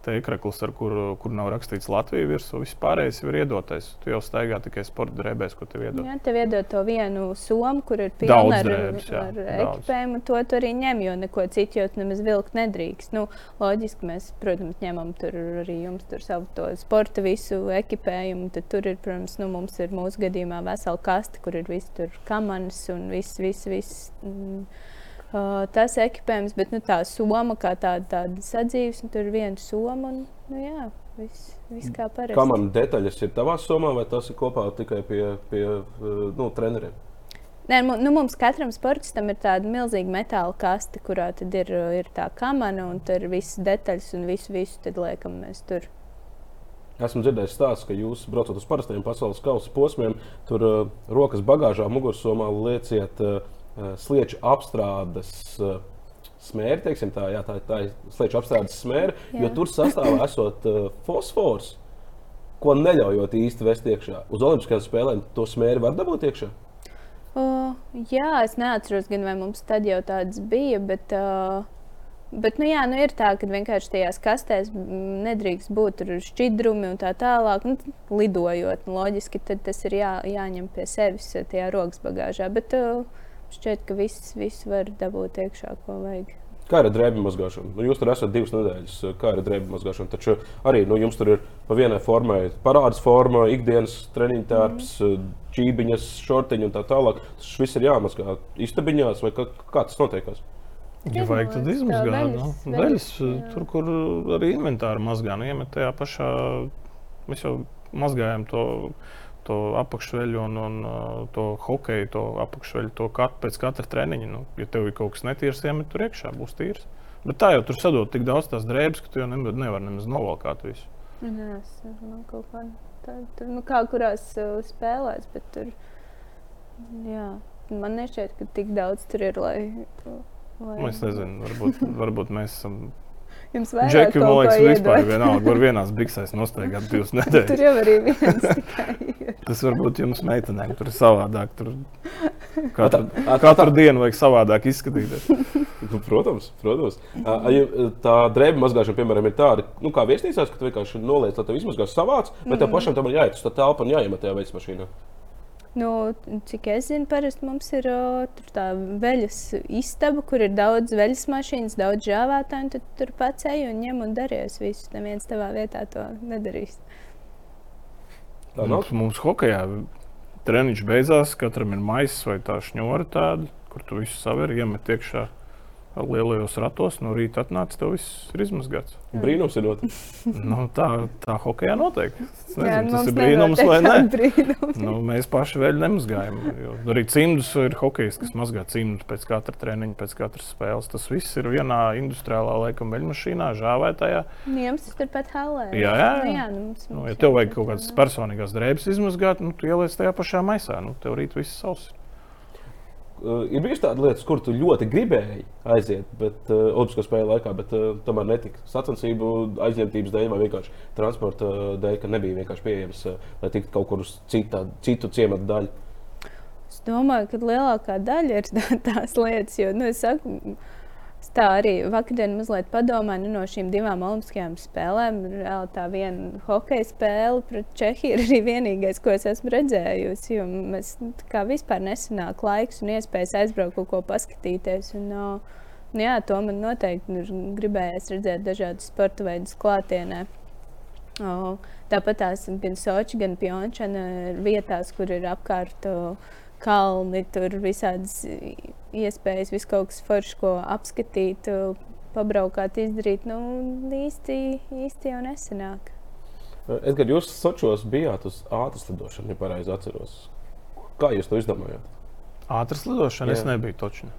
teikraklis, ar kuru kur nav rakstīts Latvijas virsū. Viss pārējais ir iedotais. Tu jau staigā tikai sporta drēbēs, ko tev iedod. Jā, tev iedod to vienu somu, kur ir pilna ar, drēbes, jā, ar ekipējumu, to tu arī ņem, jo neko citu jau nemaz vilkt nedrīkst. Nu, loģiski mēs, protams, ņemam tur arī jums tur savu to sporta visu ekipējumu, tad tur ir, protams, nu, mums ir mūsu gadījumā vesela kaste, kur ir viss tur kamanas un viss, viss, viss. Mm, Uh, tas ekipējums, bet nu, tā soma, kā tāda, tāda sadzīves, un tur ir viena soma, un nu, jā, viss, viss kā parasti. Kā man detaļas ir tavā somā, vai tas ir kopā tikai pie, pie nu, treneriem? Nē, nu, mums katram sportistam ir tāda milzīga metāla kaste, kurā ir, ir tā kamana un tur ir visas detaļas un visu, visu tad liekam mēs tur. Esmu dzirdējis stāstu, ka jūs braucot uz parastiem pasaules kausa posmiem, tur uh, rokas bagāžā, mugursomā lieciet uh, slieču apstrādes. Uh, Smēri, teiksim, tā, jā, tā, tā ir slieču apstrādes smēra, jo Jā. tur sastāvā (coughs) esot uh, fosfors, ko neļaujot īsti vest iekšā. Uz Olimpiskajām spēlēm to smēri var dabūt iekšā. Uh, jā, es neatceros, gan vai mums tad jau tādas bija, bet, uh, bet nu, jā, nu, ir tā, ka vienkārši tajās kastēs nedrīkst būt šķidrumi un tā tālāk. Nu, lidojot, nu, loģiski tas ir jā, jāņem pie sevis tajā rokas bagāžā. Bet uh, šķiet, ka viss, viss var dabūt iekšā, ko vajag. Kā ir ar drēbju mazgāšanu? Nu, jūs tur esat divas nedēļas. Kā ir ar drēbju mazgāšanu? Taču arī nu, jums tur ir pa vienai formai, parādas forma, ikdienas treniņu tērps, mm. čībiņas, šortiņi un tā tālāk. Tas viss ir jāmazgā istabiņās, vai kā, kā tas notiekās? Ja vajag, tad Izmaz, tā izmazgāt. veļas, Nu, veļas, veļas, tur, kur arī inventāru mazgā, nu, iemet tajā pašā. Mēs jau mazgājam to, to apakšveļu un, un uh, to hokeju, to apakšveļu, to kat, pēc katra treniņa. Nu, ja tev ir kaut kas netīrs, iemet tur iekšā, būs tīrs. Bet tā jau tur sadod tik daudz tās drēbes, ka tu jau nevar, nevar nemaz novalkāt visu. Jā, es nu, kaut kā tādu, nu, kā kurās uh, spēlēs, bet tur, jā, man nešķiet, ka tik daudz tur ir, lai. lai Nu, Es nezinu, varbūt, varbūt mēs esam. Jums vajag Džeki, man liekas, vispār iedot. vienalga. Var vienās (laughs) biksēs nostaigāt divas Tur nedēļas. jau arī viens tikai ir. Tas varbūt jums meitenēm tur ir savādāk. Tur (laughs) katru, katru dienu vajag savādāk izskatīties. (laughs) Nu, protams, protams. Tā drēbju mazgāšana, piemēram, ir tāda, nu, kā viesnīcās, ka tu vienkārši noliec, lai tev izmazgās savāds, bet tev pašam tam ir jāiet uz tā telpu un jāiemet tajā veids mašīnā. Nu, cik es zinu, parasti mums ir tā veļas istaba, kur ir daudz veļas mašīnas, daudz žāvētāju. Tad tur pats ej un ņem un darīs visu. Neviens tavā vietā to nedarīs. Tā nav. Mums, mums hokeja treniņš beidzās, katram ir maisis vai tā šņūra tāda, kur tu visu saveri iemet iekšā lielajos ratos. No rīta atnāc, tev viss ir izmazgāts. Brīnums ir ļoti. (laughs) Nu, tā, tā hokejā notiek. Es nezinu, Jā, tas ir brīnums vai nē. tādi brīnumi. Nu, mēs paši vēl nemazgājam. jo Arī cimdus ir hokejs, kas mazgā cimdus pēc katra treniņa, pēc katras spēles. Tas viss ir vienā industriālā laikam veļmašīnā, žāvētajā. Nu, jums tas turpat halē. Jā, jā. Nu, jā nu, mums, Nu, ja tev vajag kaut kādas personīgās drēbes izmazgāt, nu, tu ieliec tajā pašā maisā. Nu, tev rīt viss savs. Uh, ir bijusi tāda lieta, kur tu ļoti gribēji aiziet, bet uh, Olimpisko spēļu laikā, bet uh, tomēr netika sacensību aizņemtības dēļ vai vienkārši transporta dēļ, ka nebija vienkārši pieejams, uh, lai tiktu kaut kur uz cita, citu ciematu daļu. Es domāju, ka lielākā daļa ir tā, (laughs) tās lietas, jo, nu, es saku, tā arī vakardien mazliet padomāju nu, no šīm divām olimpiskajām spēlēm. Reāli tā viena hokeja spēle pret Čehiju ir arī vienīgais, ko es esmu redzējusi. Mēs nu, kā vispār nesanāk laiks un iespējas aizbraukt kaut ko paskatīties. Un, uh, nu, jā, to man noteikti ir gribējies redzēt dažādus sporta veidus klātienē. O, tāpat tās gan Sochi, gan Pjončana ir vietās, kur ir apkārt o, kalni, tur visādas iespējas, viss kaut kas foršs, ko apskatīt, pabraukāt, izdarīt. Nu, īsti, īsti jau nesenāk. Edgars, jūs Sočos bijāt uz ātras lidošanu, ja pareizi atceros. Kā jūs to izdomājāt? Ātras lidošana Jā. es nebiju točni.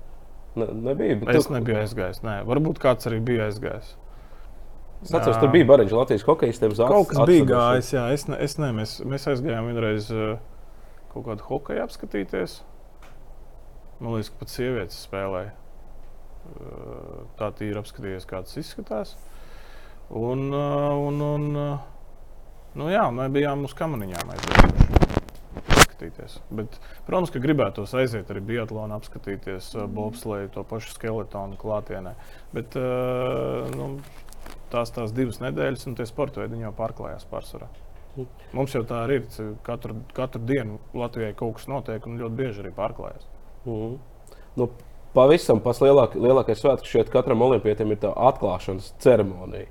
Ne, nebija. bet Es tu- nebiju aizgājis. Nē. Varbūt kāds arī bija aizgājis. Es atceros, tur bija Bariņš, Latvijas hokejistiem. uz Kaut kas bija gājis, jā, es, ne, es ne, mēs, mēs aizgājām vienreiz uh, kaut kādu hokeju apskatīties. Man liekas, ka pat sievietes spēlēja. Uh, tā tīri apskatījies, kā tas izskatās. Un, uh, un, un uh, nu jā, mēs bijām uz kamaniņām aizgājuši. Bet, protams, ka gribētos aiziet arī biatlonu, apskatīties bobsleju, to pašu skeletonu klātienē. Bet nu, tās tās divas nedēļas, un tie sporta veidi jau pārklājās pārsvarā. Mums jau tā arī ir. Katru, katru dienu Latvijai kaut kas notiek, un ļoti bieži arī pārklājas. Mhm. Nu, pavisam pats lielāk, lielākais svētks šeit katram olimpietim ir tā atklāšanas ceremonija.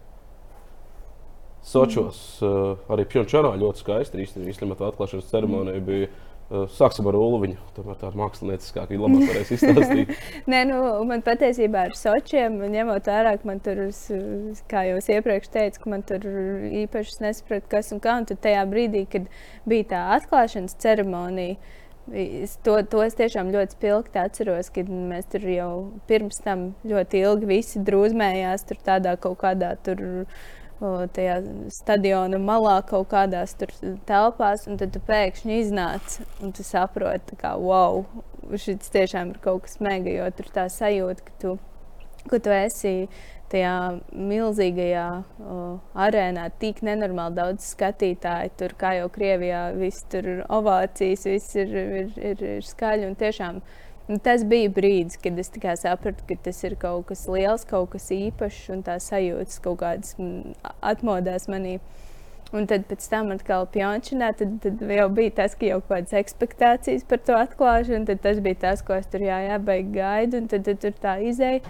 Sočos mm. uh, arī Pjončānā ļoti skaisti īstenībā atklāšanas ceremonija bija. Uh, sāksim ar Ulu. Tomēr tāda mākslinieckāka, viņa labāk varēs izstāstīt. (laughs) Nē, nu, man patiesībā ar sočiem, ņemot vērā, ka man tur, s- kā jau es iepriekš teicu, ka man tur īpaši nesapratu, kas un kā. Un tad tajā brīdī, kad bija tā atklāšanas ceremonija, es to, to es tiešām ļoti spilgti atceros, kad mēs tur jau pirms tam ļoti ilgi visi drūzmējās tur tādā kaut kādā tur. Tajā stadiona malā kaut kādās tur telpās, un tad tu pēkšņi iznāc un tu saproti, ka, wow, šis tiešām ir kaut kas mega, jo tur tā sajūta, ka tu, ka tu esi tajā milzīgajā o, arēnā, tik nenormāli daudz skatītāju. Tur, kā jau Krievijā, viss tur ovācijas, viss ir, ir, ir, ir skaļi. un Tiešām nu, tas bija brīdis, kad es sapratu, ka tas ir kaut kas liels, kaut kas īpašs, un tā sajūtas kaut kādas mm, atmodās manī. Un tad pēc tam atkal pjončinā, tad, tad jau bija tas, ka jau kaut kādas expectācijas par to atklāšanu, tad tas bija tas, ko es tur jā, jābeig gaidu, un tad, tad tur tā izēja.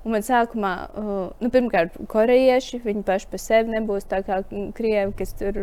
Un man sākumā, uh, nu, pirmkārt, korejieši, viņi paši par sevi nebūs tā kā krievi, kas tur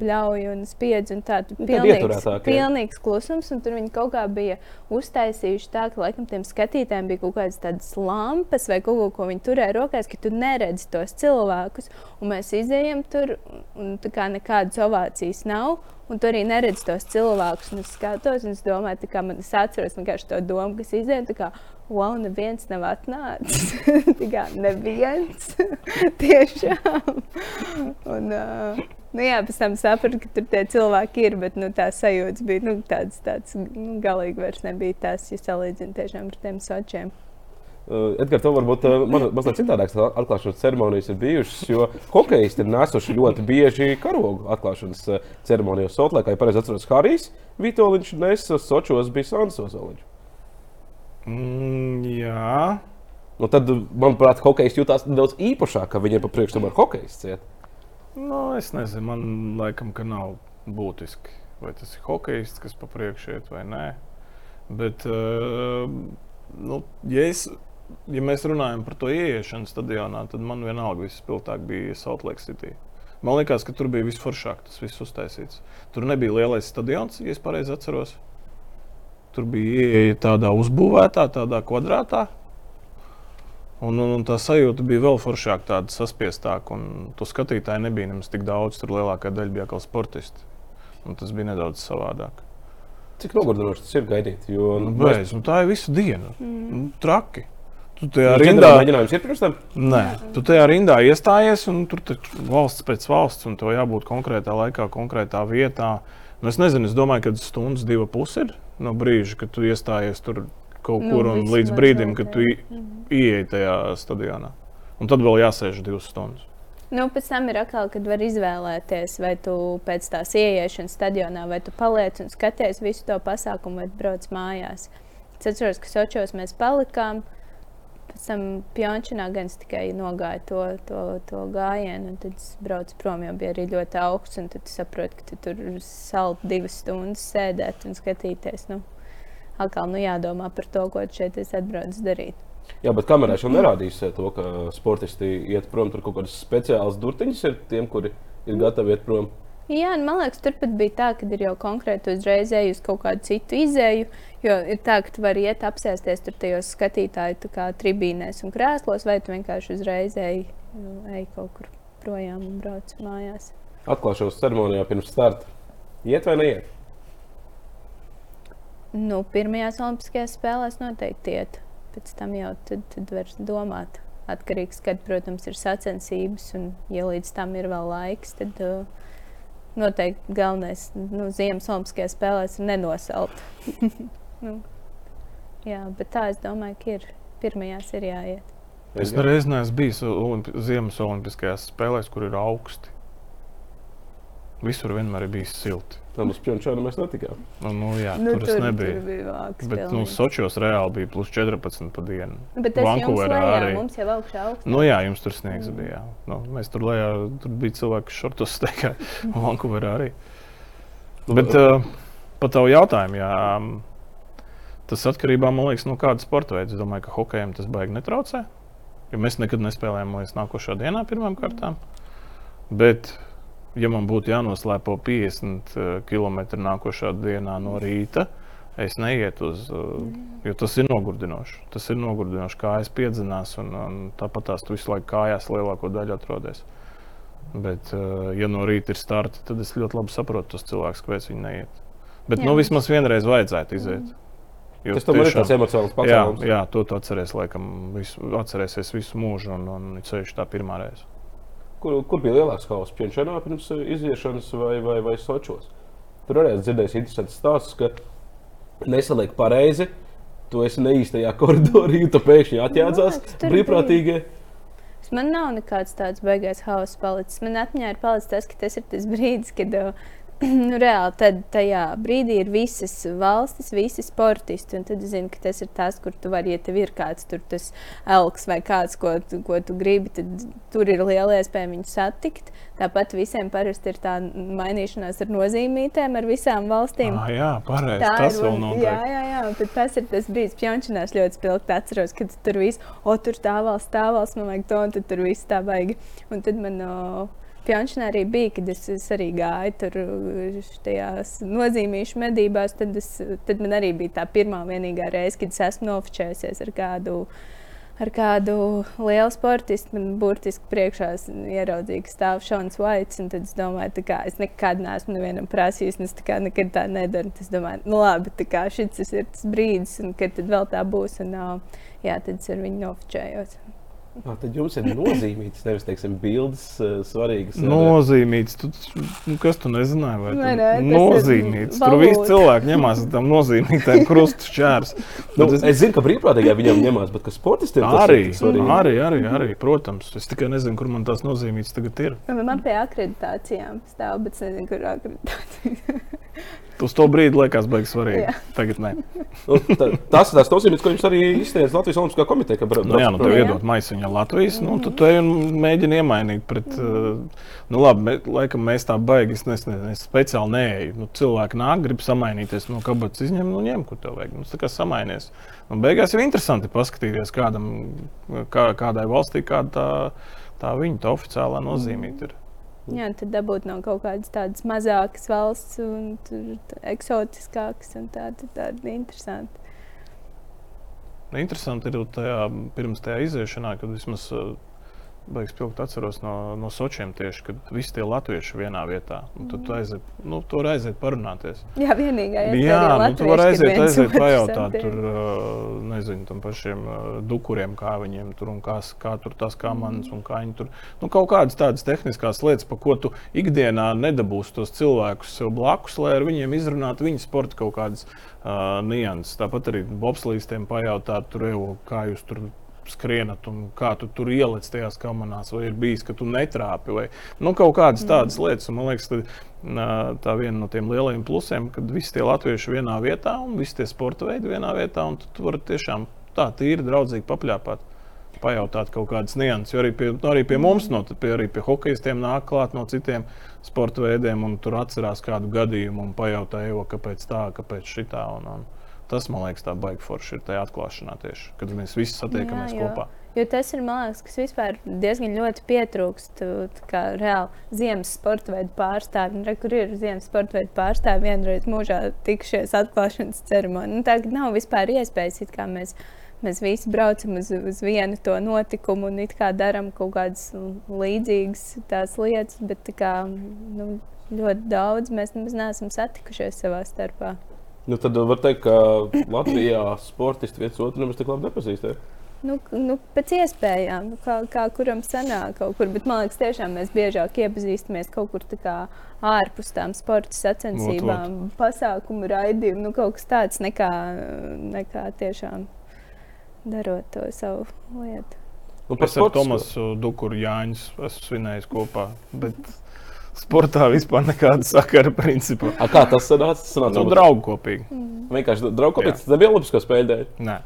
bļauj un spiedz. Un tā, tur Nu, tādi pilnīgs, pilnīgs klusums, un tur viņi kaut kā bija uztaisījuši tā, ka laikam tiem skatītājiem bija kaut kādas tādas lampas vai kaut ko, ko viņi turēja rokās, ka tu neredzi tos cilvēkus. Un mēs izējām tur, un tā kā nekādas ovācijas nav. Un tur arī neredz tos cilvēkus. Un es skatos, un es domāju, kā man es atceros vienkārši to domu, kas izdeja. Wow, neviens nav atnācis. (laughs) tā kā neviens. (laughs) Tiešām. Un, uh, nu jā, pēc tam sapratu, ka tur tie cilvēki ir, bet nu, tā sajūta bija nu, tāds, tāds nu, galīgi vairs nebija tas, ja salīdzinu tiešām ar tiem sočiem. Uh, Edgars, tev varbūt uh, man- mazliet citādākas tā atklāšanas ceremonijas ir bijušas, jo hokeisti ir nesuši ļoti bieži karogu atklāšanas uh, ceremonijās. Sotlē, kā jau pareizi atceros, Harijs Vitoļņš nesa Sočos bija Sāns Ozoliņš. Mm, jā, Nu, tad, manuprāt, hokejs jutās nedaudz īpašāk, ka viņiem pa priekšu tomēr hokejs ciet. nu, es nezinu, man laikam, ka nav būtiski, vai tas ir hokejists, kas pa priekšu iet vai nē. Bet, uh, nu, ja, es, ja mēs runājam par to ieiešanu stadionā, tad man vienalga viss spilgtāk bija Salt Lake City. Man liekas, ka tur bija visforšāk tas viss uztaisīts. Tur nebija lielais stadions, ja es pareizi atceros. Tur bija ieeja tādā uzbūvētā, tādā kvadrātā. Un, un, un tā sajūta bija vēl foršāka, tāda saspiestāka. Un to skatītāju nebija nemaz tik daudz. Tur lielākā daļa bija kā sportisti. Un tas bija nedaudz savādāk. Cik nogurdinoši tas ir gaidīt? Jo, Nu, mēs- beidz, nu, tā ir visu dienu. Nu, traki. Tu tajā Jūs rindā, mēģinājums ir pirms tam? nē, tu tajā rindā iestājies, un tur taču valsts pēc valsts, un tev jābūt konkrētā laikā, konkrētā vietā. Nu, es nezinu, es domāju, ka stundas divi pusi ir no brīža, kad tu iestājies tur kaut Nu, kur, un līdz brīdim, kad tu i- ieej tajā stadionā. Un tad vēl jāsēž divas stundas. Nu, pēc tam ir atkal, kad var izvēlēties, vai tu pēc tās ieiešanas stadionā, vai tu paliec un skaties visu to pasākumu, vai brauc mājās. Es atceros, ka Sočos mēs palikām. Pēc tam Pjončinā gan es tikai nogāju to, to, to gājienu, un tad es braucu prom, jo bija arī ļoti augsts. Tad tu saproti, ka tu tur saldi divas stundas sēdēt un skatīties. Nu, atkal nu, jādomā par to, ko šeit es atbraucu darīt. Jā, bet kamerā jau nerādīs to, ka sportisti iet prom. Tur kaut kādas speciālas durtiņas ir tiem, kuri ir gatavi iet prom. Jā, man liekas, turpat bija tā, ka ir jau konkrēti uzreiz ej uz kaut kādu citu izēju. Jo ir tā, ka tu vari iet apsēsties tur tajos skatītāju tribīnēs un krēslos, vai tu vienkārši uzreiz ej, ej kaut kur projām un brauc mājās. Atklāšanās ceremonijā pirms starta. Iet vai neiet? Nu, pirmajās Olimpiskajās spēlēs noteikti iet pēc tam jau tad, tad var domāt. Atkarīgs, kad, protams, ir sacensības, un, ja līdz tam ir vēl laiks, tad uh, noteikti galvenais nu, Ziemas Olimpiskajās spēlēs ir nenosaukt. (laughs) nu, jā, bet tā es domāju, ka ir pirmajās ir jāiet. Es nereiz neesmu bijis Ziemas Olimpiskajās spēlēs, kur ir augsti. Visur vienmēr ir bijis silti. Tam uz Pjončānu mēs netikām. Nu, nu, jā, nu, tur, tur es nebiju. Tur bija vāks, bet nu, Sočos reāli bija plus 14 pa dienu. Bet tas Vankūverā arī. Mums jau augšā augstāk. Nu, jā, jums tur sniegs mm. bija. Nu, mēs tur lejā, tur bija cilvēki, šortos (laughs) steigā. Vankūverā arī. Bet uh, par tavu jautājumu, jā, tas atkarībā, man liekas, no kāda sporta veida. Es domāju, ka hokejam tas baigi netraucē. Jo mēs nekad nespēlējām līdz nākošā dienā pirmām kārtām. Bet ja man būtu jānoslēpo 50 eh, km nākošā dienā no rīta, es neietu uz, eh, jo tas ir nogurdinoši. Tas ir nogurdinoši, kā es piedzinās, un, un tāpat tās tu visu laiku kājās lielāko daļu atrodies. Bet, eh, ja no rīta ir starti, tad es ļoti labi saprotu tos cilvēkus, kāpēc viņi neiet. Bet jā. nu, vismaz vienreiz vajadzētu iziet. Jo tas tiešām, ir tāds emocionāls pasākums. Jā, jā, to tu atceries, laikam, visu, atcerēsies visu mūžu, un, un ceļš tā pirmā reize. Kur, kur bija lielāks hauss? Pjönčānā pirms iziešanas vai, vai, vai Sočos? Tur arī dzirdējis interesants stāsts, ka nesaliek pareizi. Tu esi ne īstajā koridorā, tu pēkšņi atjādzās brīvprātīgie. Man nav nekāds tāds beigās hauss palicis. Man atmiņā ir palicis tas, ka tas ir tas brīdis, kad uh, (laughs) nu, reāli tad, tajā brīdī ir visas valstis, visi sportisti. Tad es zinu, ka tas ir tas, kur tu vari, ja tev ir kāds tur tas elks vai kāds, ko, tu, ko tu gribi, tad tur ir liela iespēja viņu satikt. Tāpat visiem parasti ir tā mainīšanās ar nozīmītēm, ar visām valstīm. Ah, jā, pareizi. Tas ir, vēl notiek. Jā, jā, jā. Tad tas ir tas brīdis, pjončinās ļoti spilgti atceros, kad tur viss, o, tur tā valsts, tā valsts, man vajag to, un tad tur viss tā baigi. Un tad man. O, Pjančnē arī bija, kad es, es arī gāju tur tajās nozīmīšu medībās. Tad, es, tad man arī bija tā pirmā un vienīgā reize, kad es esmu nofočējusies ar kādu. Ar kādu lielu sportistu man burtiski priekšā ieraudzīja, ka stāv Šons Vaits. Tad es domāju, ka es nekad neesmu nevienam prasījis, un es tā nekad tā nedaru. Es domāju, nu labi, šis ir tas brīdis, un kad vēl tā būs. Un, jā, tad es ar viņu nofočējos. Ah, tad jums ir nozīmītas, nevis teiksim, bildes uh, svarīgas. Nozīmītas. Tu, nu, kas tu nezināji? Vai nē, nē, nozīmītas. Tur viss cilvēks ņemās tam nozīmītām krustu šķērs. nu, es... es zinu, ka brīvprātīgā viņam ņemās, bet kas sportistiem arī, arī, arī, arī, protams. Es tikai nezinu, kur man tās nozīmītas tagad ir. Man pie akreditācijām stāv, bet es nezinu, kur akreditācija. (laughs) Uz to brīdi liekas, beigas svarīgi. Jā. Tagad nē. nu, tā, tas ir tas nozīmīgs, ko jums arī izteica Latvijas Olimpiskā komiteja. Ka, nu, jā, nu, tev iedod maisiņu Latvijas, nu, tu te mēģini iemainīt pret, uh, nu, labi, mē, laikam mēs tā baigi, es, nes, es speciāli neeju. Nu, cilvēki nāk, grib samainīties, no kabatas izņem, nu, ņem, kur tev vajag. Nu, tā kā samainies. Un beigās ir interesanti paskatīties, kādam, kā, kādai valstī kāda tā, tā viņa tā oficiālā nozīmīta ir. Jā, tad dabūt no kaut kādas tādas mazākas valsts, un eksotiskākas un tādas tāda interesantas. Interesanti ir tajā, pirms tajā iziešanā, kad vismaz beigas pilgt atceros no, no Sočiem tieši, kad visi tie latvieši vienā vietā. Un tad tu aiziet, nu, tur aiziet parunāties. Jā, vienīgā iespēja. Jā, nu, tu vari aiziet, aiziet pajautāt tur, nezinu, tam pašiem dukuriem, kā viņiem tur un kā, kā tur tas kamanas un kā viņi tur. Nu, kaut kādas tādas tehniskās lietas, pa ko tu ikdienā nedabūsi tos cilvēkus sev blakus, lai ar viņiem izrunātu viņu sporta kaut kādas uh, nianses. Tāpat arī bobslīstiem pajautāt, tur, kā jūs tur skrienatumu, kā tu tur ieliec tajās kamerās, vai ir bijis, ka tu netrāpi, vai nu, kaut kādas tādas mm. lietas. Un, man liekas, ka tā viena no tiem lielajiem plusiem, kad visi tie latvieši vienā vietā un visi tie sporta veidi vienā vietā, un tu, tu vari tiešām tā tīri draudzīgi papļāpāt. Pajautāt kaut kādas nianses, jo arī pie, nu, arī pie mums, no, pie, arī pie hokeistiem nāk klāt no citiem sporta veidiem, un tur atcerās kādu gadījumu un pajautā, kāpēc tā, kāpēc šitā. Un, un, Tas man liekas, tā baigta forša ir tajā atklāšanā tieši, kad mēs visi satiekamies jā, kopā. Jo tas ir liekas, kas vispār diezgan ļoti pietrūkst. Kā reāli ziemas sporta veidu pārstāvji. Re, kur ir ziemas sporta veidu pārstāvji vienreiz mūžā tikšies atklāšanas ceremonijā. Nu, tagad nav vispār iespējas, kā mēs, mēs visi braucam uz, uz vienu to notikumu un darām kaut kādas līdzīgas lietas. Bet kā, nu, ļoti daudz mēs nemaz neesam satikušies savā starpā. Nu, tad var teikt, ka Latvijā sportisti viens otru nemaz tik labi nepazīst. Ja? Nu, nu, pēc iespējām, nu, kā, kā kuram sanāk kaut kur. Bet man liekas, tiešām mēs biežāk iepazīstamies kaut kur ārpus tām sporta sacensībām, ot, ot. pasākumu raidījumiem, nu, kaut kas tāds nekā, nekā tiešām darot to savu lietu. Nu, es ar Tomasu Dukuru Jāņus esmu svinējis kopā. Bet sportā vispār nekāda sakara. Principā. A, kā tas sanāca? Tas sanāca nu, draugu kopīgi. Mm. Vienkārši draugu kopīgi. Tas nebija Olimpisko spēļu dēļ. Nē.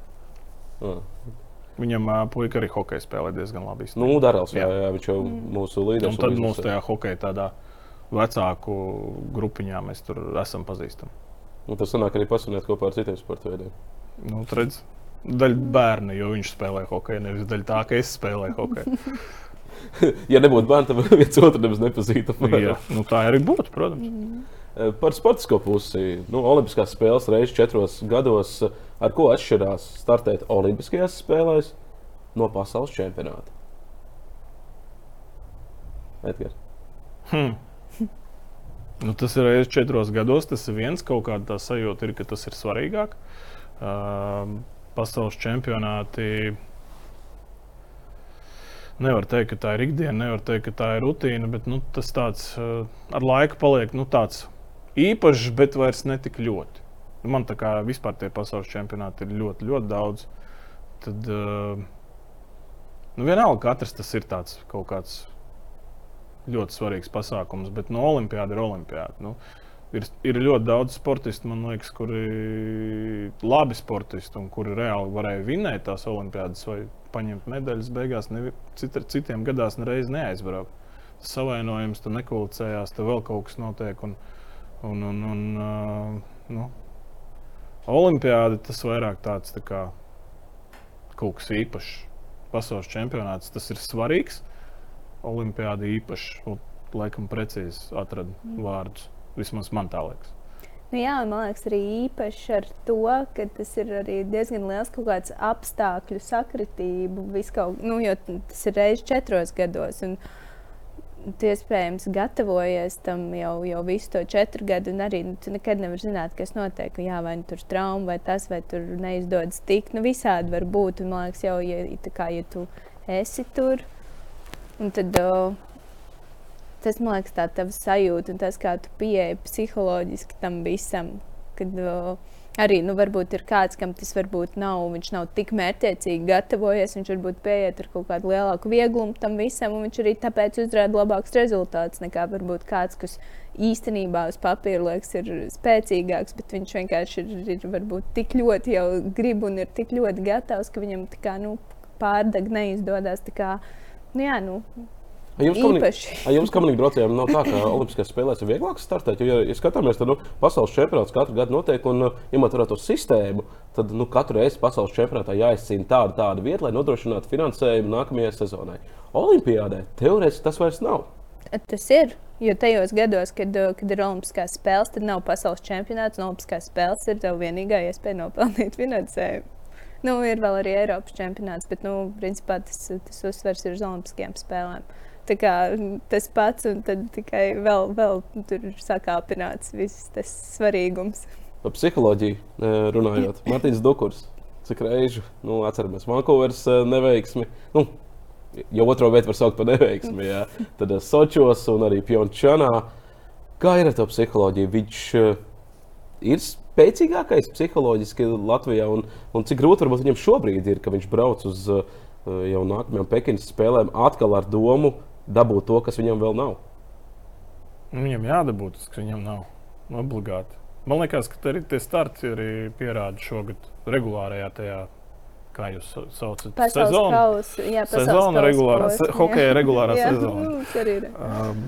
Mm. Viņam uh, puika arī hokeja spēlē diezgan labi. Nu, Darēls, jā. jā, viņš jau mm. mūsu līderis. Un tad mūsu tajā hokeja tādā vecāku grupiņā mēs tur esam pazīstami. Un tas sanāk arī pasuniet kopā ar citiem sporta veidiem. Nu, redz, daļa bērna, jo viņš spēlē hokeju, nevis daļa tā, ka es spēlēju hokeju. (laughs) (laughs) ja nebūtu bērni, tad viens otru nemaz nepazītu. (laughs) Jā, nu, tā arī būtu, protams. Mm. Par sportisko pusi. Nu, Olimpiskās spēles reizes četros gados. Ar ko atšķirās startēt Olimpiskajās spēlēs no pasaules čempionāta? Edgars. Hmm. Nu, tas ir reizes četros gados. Tas ir viens kaut kāda sajūta, ir, ka tas ir svarīgāk. Uh, pasaules čempionāti Nevar teikt, ka tā ir ikdiena, nevar teikt, ka tā ir rutīna, bet nu, tas tāds uh, ar laiku paliek nu, tāds īpašs, bet vairs ne tik ļoti. Nu, man tā kā vispār tie pasaules čempionāti ir ļoti, ļoti daudz. Tad, uh, nu, vienalga, katrs tas ir tāds kaut kāds ļoti svarīgs pasākums, bet no Olimpijas ir Olimpijāda. Nu, ir, ir ļoti daudz sportistu, man liekas, kuri ir labi sportisti un kuri reāli varēja vinēt tās Olimpijas vai paņemt medaļas, beigās ne, cit, citiem gadās nereiz neaizbraukt. Tas savainojums, tu nekulicējās, tev vēl kaut kas notiek. Un, un, un, un, uh, nu, Olimpiāda tas vairāk tāds tā kā kaut kas īpašs. Pasaules čempionāts tas ir svarīgs. Olimpiāda īpašs. Laikam precīzi atradu mm. vārdus. Vismaz man tā liekas. Nu, jā, man liekas, arī īpaši ar to, ka tas ir diezgan liels kaut kāds apstākļu sakritība. Kaut, nu, jo tas ir reizes četros gados. Un, Tu iespējams gatavojies tam jau, jau visu to četru gadu, un arī nu, tu nekad nevari zināt, kas notiek. Jā, vai nu tur trauma, vai tas, vai tur neizdodas tikt. Nu, visādi var būt. Un, man liekas, jau, ja, kā, ja tu esi tur, tad. Uh, tas man liekas, tā tava sajūta un tas, kā tu pieeji psiholoģiski tam visam. Kad, uh, arī nu, varbūt ir kāds, kam tas varbūt nav, viņš nav tik mērķiecīgi gatavojies, viņš varbūt pieiet ar kaut kādu lielāku vieglumu tam visam, un viņš arī tāpēc uzrāda labākus rezultātus nekā varbūt kāds, kas īstenībā uz papīra liekas ir spēcīgāks, bet viņš vienkārši ir, ir varbūt tik ļoti jau grib un ir tik ļoti gatavs, ka viņam tā kā nu, pārdeg neizdodas. Kā, nu, jā, nu, Jums, kā jums, kā braucējiem, nav tā, ka Olimpiskajās spēlēs ir vieglāk startēt. Jo, ja skatāmies, tad nu, pasaules čempionāts katru gadu notiek, un, ņemot vērā to sistēmu, tad nu, katru reizi pasaules čempionātā jāizcīna tāda, tāda vieta, lai nodrošinātu finansējumu nākamajai sezonai. Olimpijādē teorētiski tas vairs nav. Tas ir. Jo tajos gados, kad, kad ir Olimpiskās spēles, tad nav pasaules čempionāts, un Olimpiskās spēles ir tev vienīgā iespēja nopelnīt (laughs) finansējumu. Nu, ir vēl arī Eiropas čempionāts, bet nu, principā tas, tas uzsvers ir uz Olimpiskajām spēlēm kā, tas pats, un tad tikai vēl, vēl tur ir sakāpināts viss tas svarīgums. Par psiholoģiju e, runājot, (laughs) Mārtiņš Dukurs, cik reižu nu, atceramies Vankūveras e, neveiksmi. Nu, jau otro vietu var saukt par neveiksmi. Jā. Tad e, Sočos un arī Pjončānā. Kā ir ar to psiholoģiju? Viņš ir spēcīgākais psiholoģiski Latvijā, un, un cik grūti viņam šobrīd ir, ka viņš brauc uz jau nākamajām Pekinas spēlēm atkal ar domu dabūt to, kas viņam vēl nav. Viņam jādabū tas, kas viņam nav obligāti. Man liekas, ka arī tie starti arī pierāda šogad regulārajā tajā. Kā jūs saucat? Sezona. Kausu, jā, sezona regulārā, se, hokeja regulārā (laughs) jā, sezona. Mums arī ir. Um,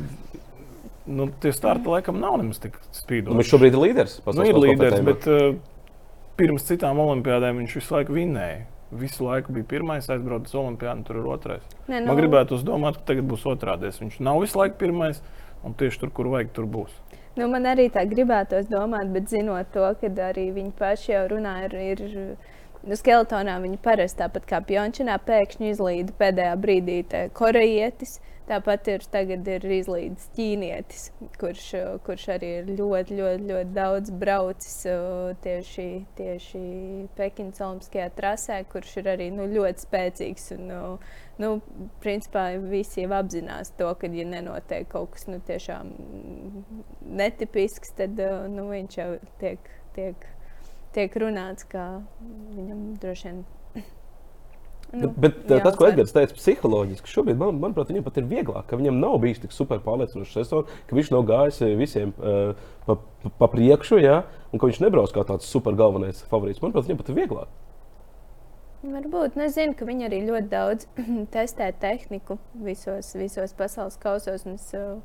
nu, tie starti laikam nav nemaz tik spīdoši. Nu, viņš šobrīd ir līderis. Nu, ir līderis, bet uh, pirms citām olimpiādēm viņš visu laiku vinēja. Visu laiku bija pirmais, aizbraucis uz olimpiādu, tur ir otrais. Ne, nu... Man gribētu uzdomāt, ka tagad būs otrādies. Viņš nav visu laiku pirmais, un tieši tur, kur vajag, tur būs. Nu, man arī tā gribētos domāt, bet zinot to, ka arī viņi paši jau runā, ir, ir nu, skeletonā viņi parasti tāpat kā Pjončinā pēkšņi izlīda pēdējā brīdī korejietis. Tāpat ir, ir izlīdis ķīnietis, kurš, kurš arī ir ļoti, ļoti, ļoti daudz braucis tieši, tieši Pekinas Olimpiskajā trasē, kurš ir arī nu, ļoti spēcīgs. Un, nu, principā visi jau apzinās to, ka, ja nenotiek kaut kas nu, tiešām netipisks, tad nu, viņš jau tiek, tiek, tiek runāts, ka viņam droši vien Nu, bet bet tas, ko Edgars teica, psiholoģiski, šobrīd, man, manuprāt, viņam pat ir vieglāk, ka viņam nav bijis tik super pārliecinošs sezons, ka viņš nav gājis visiem uh, pa, pa, pa priekšu, ja, un ka viņš nebrauc kā tāds super galvenais favorīts. Manuprāt, viņam pat ir vieglāk. Varbūt. Nu, es zinu, ka viņi arī ļoti daudz (clears throat) testē tehniku visos, visos pasaules kausos. Es uh,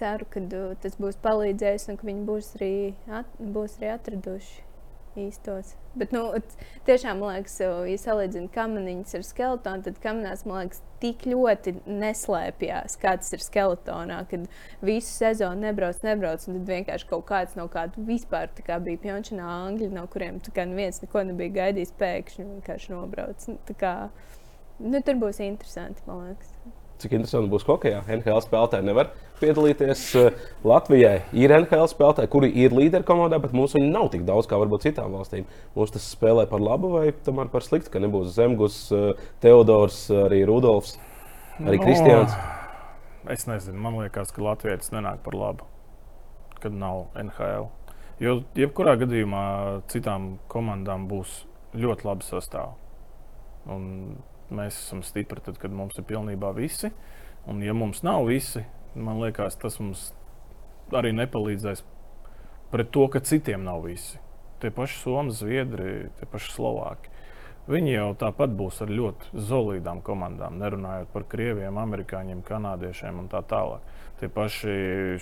ceru, ka uh, tas būs palīdzējis un ka viņi būs arī, at, būs arī atraduši īstos. Bet, nu, tiešām, man liekas, ja salīdzinām kamaniņus ar skeletonu, tad kamanās, man liekas, tik ļoti neslēpjas, kā tas ir skeletonā, kad visu sezonu nebrauc, nebrauc, tad vienkārši kaut kāds no kāda vispār kā bija pjončinā angļi, no kuriem neviens neko nebija gaidījis, pēkšņi vienkārši nobrauc. Nu, kā, nu, tur būs interesanti, man liekas cik interesanti būs hokeja. NHL spēlētāji nevar piedalīties. Eh, Latvijai ir NHL spēlētāji, kuri ir līderi komandā, bet mums viņi nav tik daudz kā varbūt citām valstīm. Mums tas spēlē par labu vai tomēr par sliktu, ka nebūs Zemgus, eh, Teodors, arī Rudolfs, arī no, Kristians. Es nezinu, man liekas, ka Latvijas nenāk par labu, kad nav NHL. Jo jebkurā gadījumā citām komandām būs ļoti labi sastāvdaļa. Un Mēs esam stipri tad, kad mums ir pilnībā visi. Un, ja mums nav visi, man liekas, tas mums arī nepalīdzēs pret to, ka citiem nav visi. Tie paši Somijas, Zviedri, tie paši Slovāki. Viņi jau tāpat būs ar ļoti solidām komandām, nerunājot par krieviem, amerikāņiem, kanādiešiem un tā tālāk. Tie paši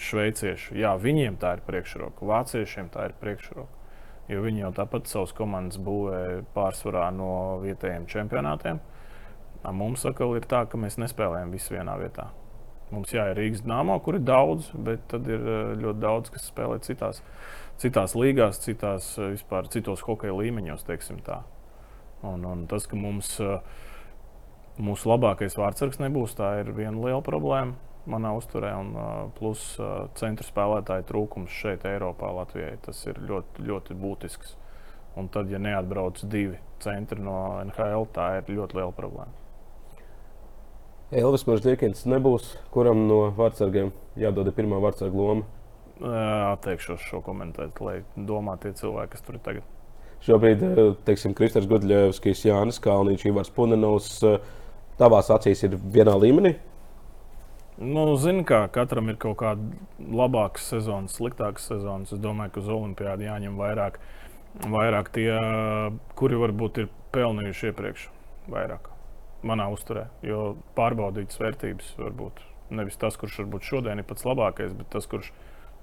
šveicieši, jā, viņiem tā ir priekšroka, vāciešiem tā ir priekšroka. Jo viņi jau tāpat savus komandas būvē pārsvarā no vietējiem čempionātiem. Uh, Mums atkal ir tā, ka mēs nespēlējam visu vienā vietā. Mums jā, ir Rīgas dāmā, kur ir daudz, bet tad ir ļoti daudz, kas spēlē citās, citās līgās, citās, vispār citos hokeja līmeņos. Un, un tas, ka mums mūsu labākais vārdsargs nebūs, tā ir viena liela problēma manā uzturē. Un, plus centra spēlētāju trūkums šeit, Eiropā, Latvijai, tas ir ļoti, ļoti būtisks. Un tad, ja neatbrauc divi centri no NHL, tā ir ļoti liela problēma. Elvis Maržģīkins nebūs, kuram no vārdsargiem jādod pirmā vārdsarga loma. Atteikšos šo komentēt, lai domā tie cilvēki, kas tur ir tagad. Šobrīd, teiksim, Kristers Gudļevskis, Jānis Kalniņš, Ivars Punenovs, tavās acīs ir vienā līmenī? Nu, Zinu, kā katram ir kaut kāda labāka sezona, sliktāka sezona. Es domāju, ka uz Olimpijādu jāņem vairāk, vairāk tie, kuri varbūt ir pelnījuši iepriekš vairāk manā uzturē. Jo pārbaudītas vērtības var būt nevis tas, kurš varbūt šodien ir pats labākais, bet tas, kurš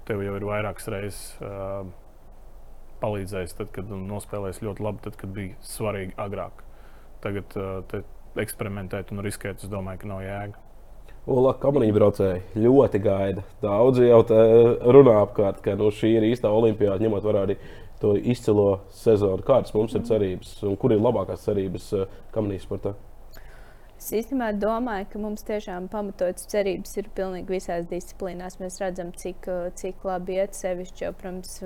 tev jau ir vairākas reizes uh, palīdzējis, tad, kad nospēlējis ļoti labi, tad, kad bija svarīgi agrāk. Tagad uh, eksperimentēt un riskēt, es domāju, ka nav jēga. Ola kamaniņu braucēji ļoti gaida. Daudzi jau runā apkārt, ka nu, šī ir īstā olimpiāda, ņemot vērā arī to izcilo sezonu. Kādas mums ir cerības un kur ir labākās cerības kamanīs sportā? Es īstenībā domāju, ka mums tiešām pamatotas cerības ir pilnīgi visās disciplīnās. Mēs redzam, cik, cik labi iet sevišķi jau, protams,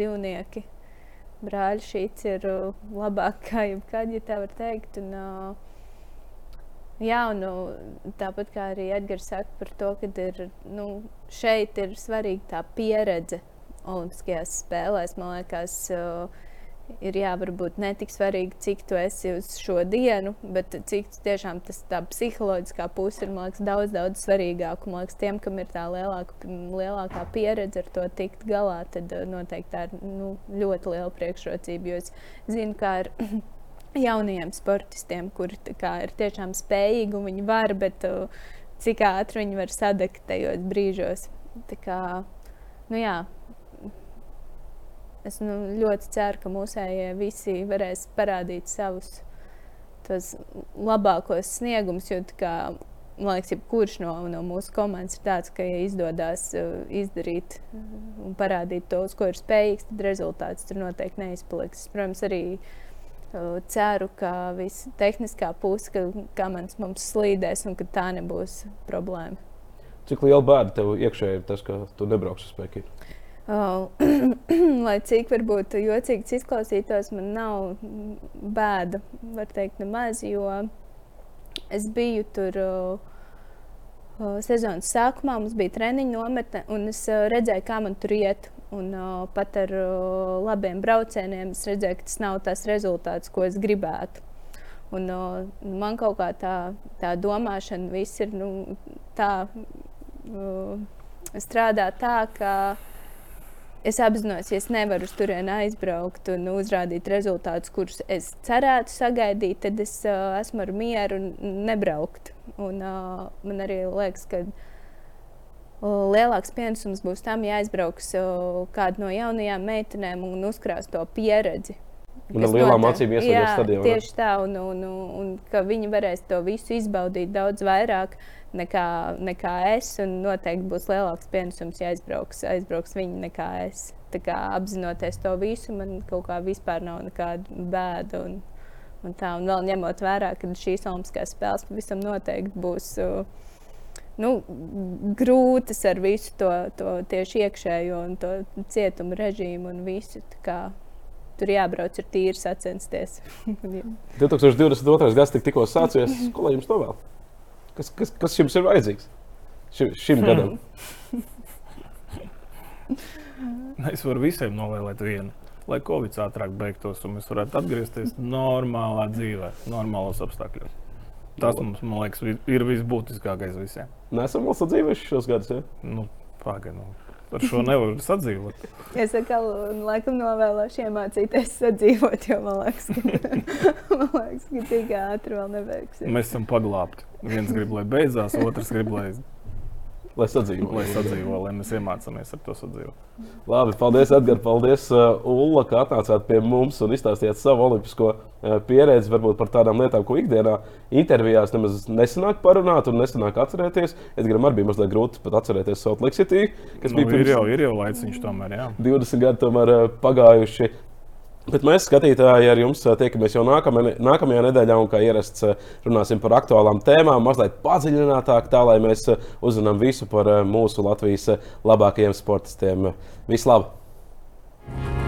divnieki. Brāļi šīs ir labāk kā jebkad, ja tā var teikt. Un, jā, un tāpat kā arī Edgars saka par to, ka ir, nu, šeit ir svarīga tā pieredze Olimpiskajās spēlēs. Man liekas, ir jā, varbūt ne tik svarīgi, cik tu esi uz šo dienu, bet cik tiešām tas tā psiholoģiskā puse ir liekas, daudz, daudz svarīgāka. Man liekas, tiem, kam ir tā lielāka, lielākā pieredze ar to tikt galā, tad eh, noteikti tā ir nu, ļoti liela priekšrocība. Jo es zinu, kā ar (clears throat) jaunajiem sportistiem, kuri kā, ir tiešām spējīgi un viņi var, bet uh, cik ātri viņi var sadegt tajos brīžos. Tā kā, nu jā, Es nu, ļoti ceru, ka mūsējie visi varēs parādīt savus labākos sniegumus. Jo, kā, man liekas, jebkurš no, no mūsu komandas ir tāds, ka, ja izdodas uh, izdarīt un parādīt to, uz ko ir spējīgs, tad rezultāts tur noteikti neizpaliks. Protams, arī uh, ceru, ka viss tehniskā puse, ka kamans mums slīdēs un ka tā nebūs problēma. Cik liela bēda tev iekšēji ir tas, ka tu nebrauksi uz Pekinu? (clears throat) Lai cik varbūt jocīgs izklausītos, man nav bēda, var teikt, nemaz, jo es biju tur uh, sezonas sākumā, mums bija treniņa nometne, un es uh, redzēju, kā man tur iet. Un, uh, pat ar uh, labiem braucieniem es redzēju, ka tas nav tas rezultāts, ko es gribētu. Un, uh, man kaut kā tā, tā domāšana viss ir nu, tā, uh, strādā tā, ka es apzinos, ja es nevaru uz turieni aizbraukt un uzrādīt rezultātus, kurus es cerētu sagaidīt, tad es uh, esmu ar mieru un nebraukt. Un, uh, man arī liekas, ka lielāks pienesums būs tam, ja aizbrauks uh, kāda no jaunajām meitenēm un uzkrās to pieredzi. Un ar lielām acīm iesaistīt stadionā. Tieši tā, un, un, un, un ka viņi varēs to visu izbaudīt daudz vairāk nekā, nekā es. Un noteikti būs lielāks pienesums, ja aizbrauks, aizbrauks viņi nekā es. Tā kā apzinoties to visu, man kaut kā vispār nav nekāda bēda. Un, un tā, un vēl ņemot vērā, ka šīs Olimpiskās spēles pavisam noteikti būs. Nu, grūtas ar visu to, to tieši iekšējo un to cietumu režīmu un visu. Tur jābrauc ar tīri sacensties. (laughs) (laughs) 2022. gads tikko sācies. Ko lai jums novēl? Kas, kas, kas jums ir vajadzīgs šim, šim gadam? (laughs) es varu visiem novēlēt vienu. Lai Covid ātrāk beigtos un mēs varētu atgriezties normālā dzīvē, normālos apstākļos. Tas mums, man liekas, ir visbūtiskākais visiem. Nesam vēl sadzīvojuši šos gadus. Ja? Nu, Pagaidām. Nu. Ar šo nevar sadzīvot. (laughs) es atkal, laikam, novēlošu iemācīties sadzīvot, jo man liekas, ka, (laughs) man liekas, ka tik ātri vēl nebeigsies. Mēs esam paglābti. Viens grib, lai beidzās, otrs grib, lai lai sadzīvo. Lai sadzīvo, lai mēs iemācāmies ar to sadzīvot. Labi, paldies, Edgars. Paldies, uh, Ulla, ka atnācāt pie mums un izstāstījāt savu olimpisko uh, pieredzi. Varbūt par tādām lietām, ko ikdienā intervijās nemaz nesanāk parunāt un nesanāk atcerēties. Edgars arī bija mazliet grūti pat atcerēties Salt Lake City, kas nu, bija pirms... ir jau, ir jau laiciņš tomēr. Jā. 20 gadi tomēr uh, pagājuši. Bet mēs, skatītāji, ar jums tiekamies jau nākamajā, nākamajā nedēļā, un kā ierasts, runāsim par aktuālām tēmām, mazliet padziļinātāk, tā lai mēs uzzinām visu par mūsu Latvijas labākajiem sportistiem. Vislabāk!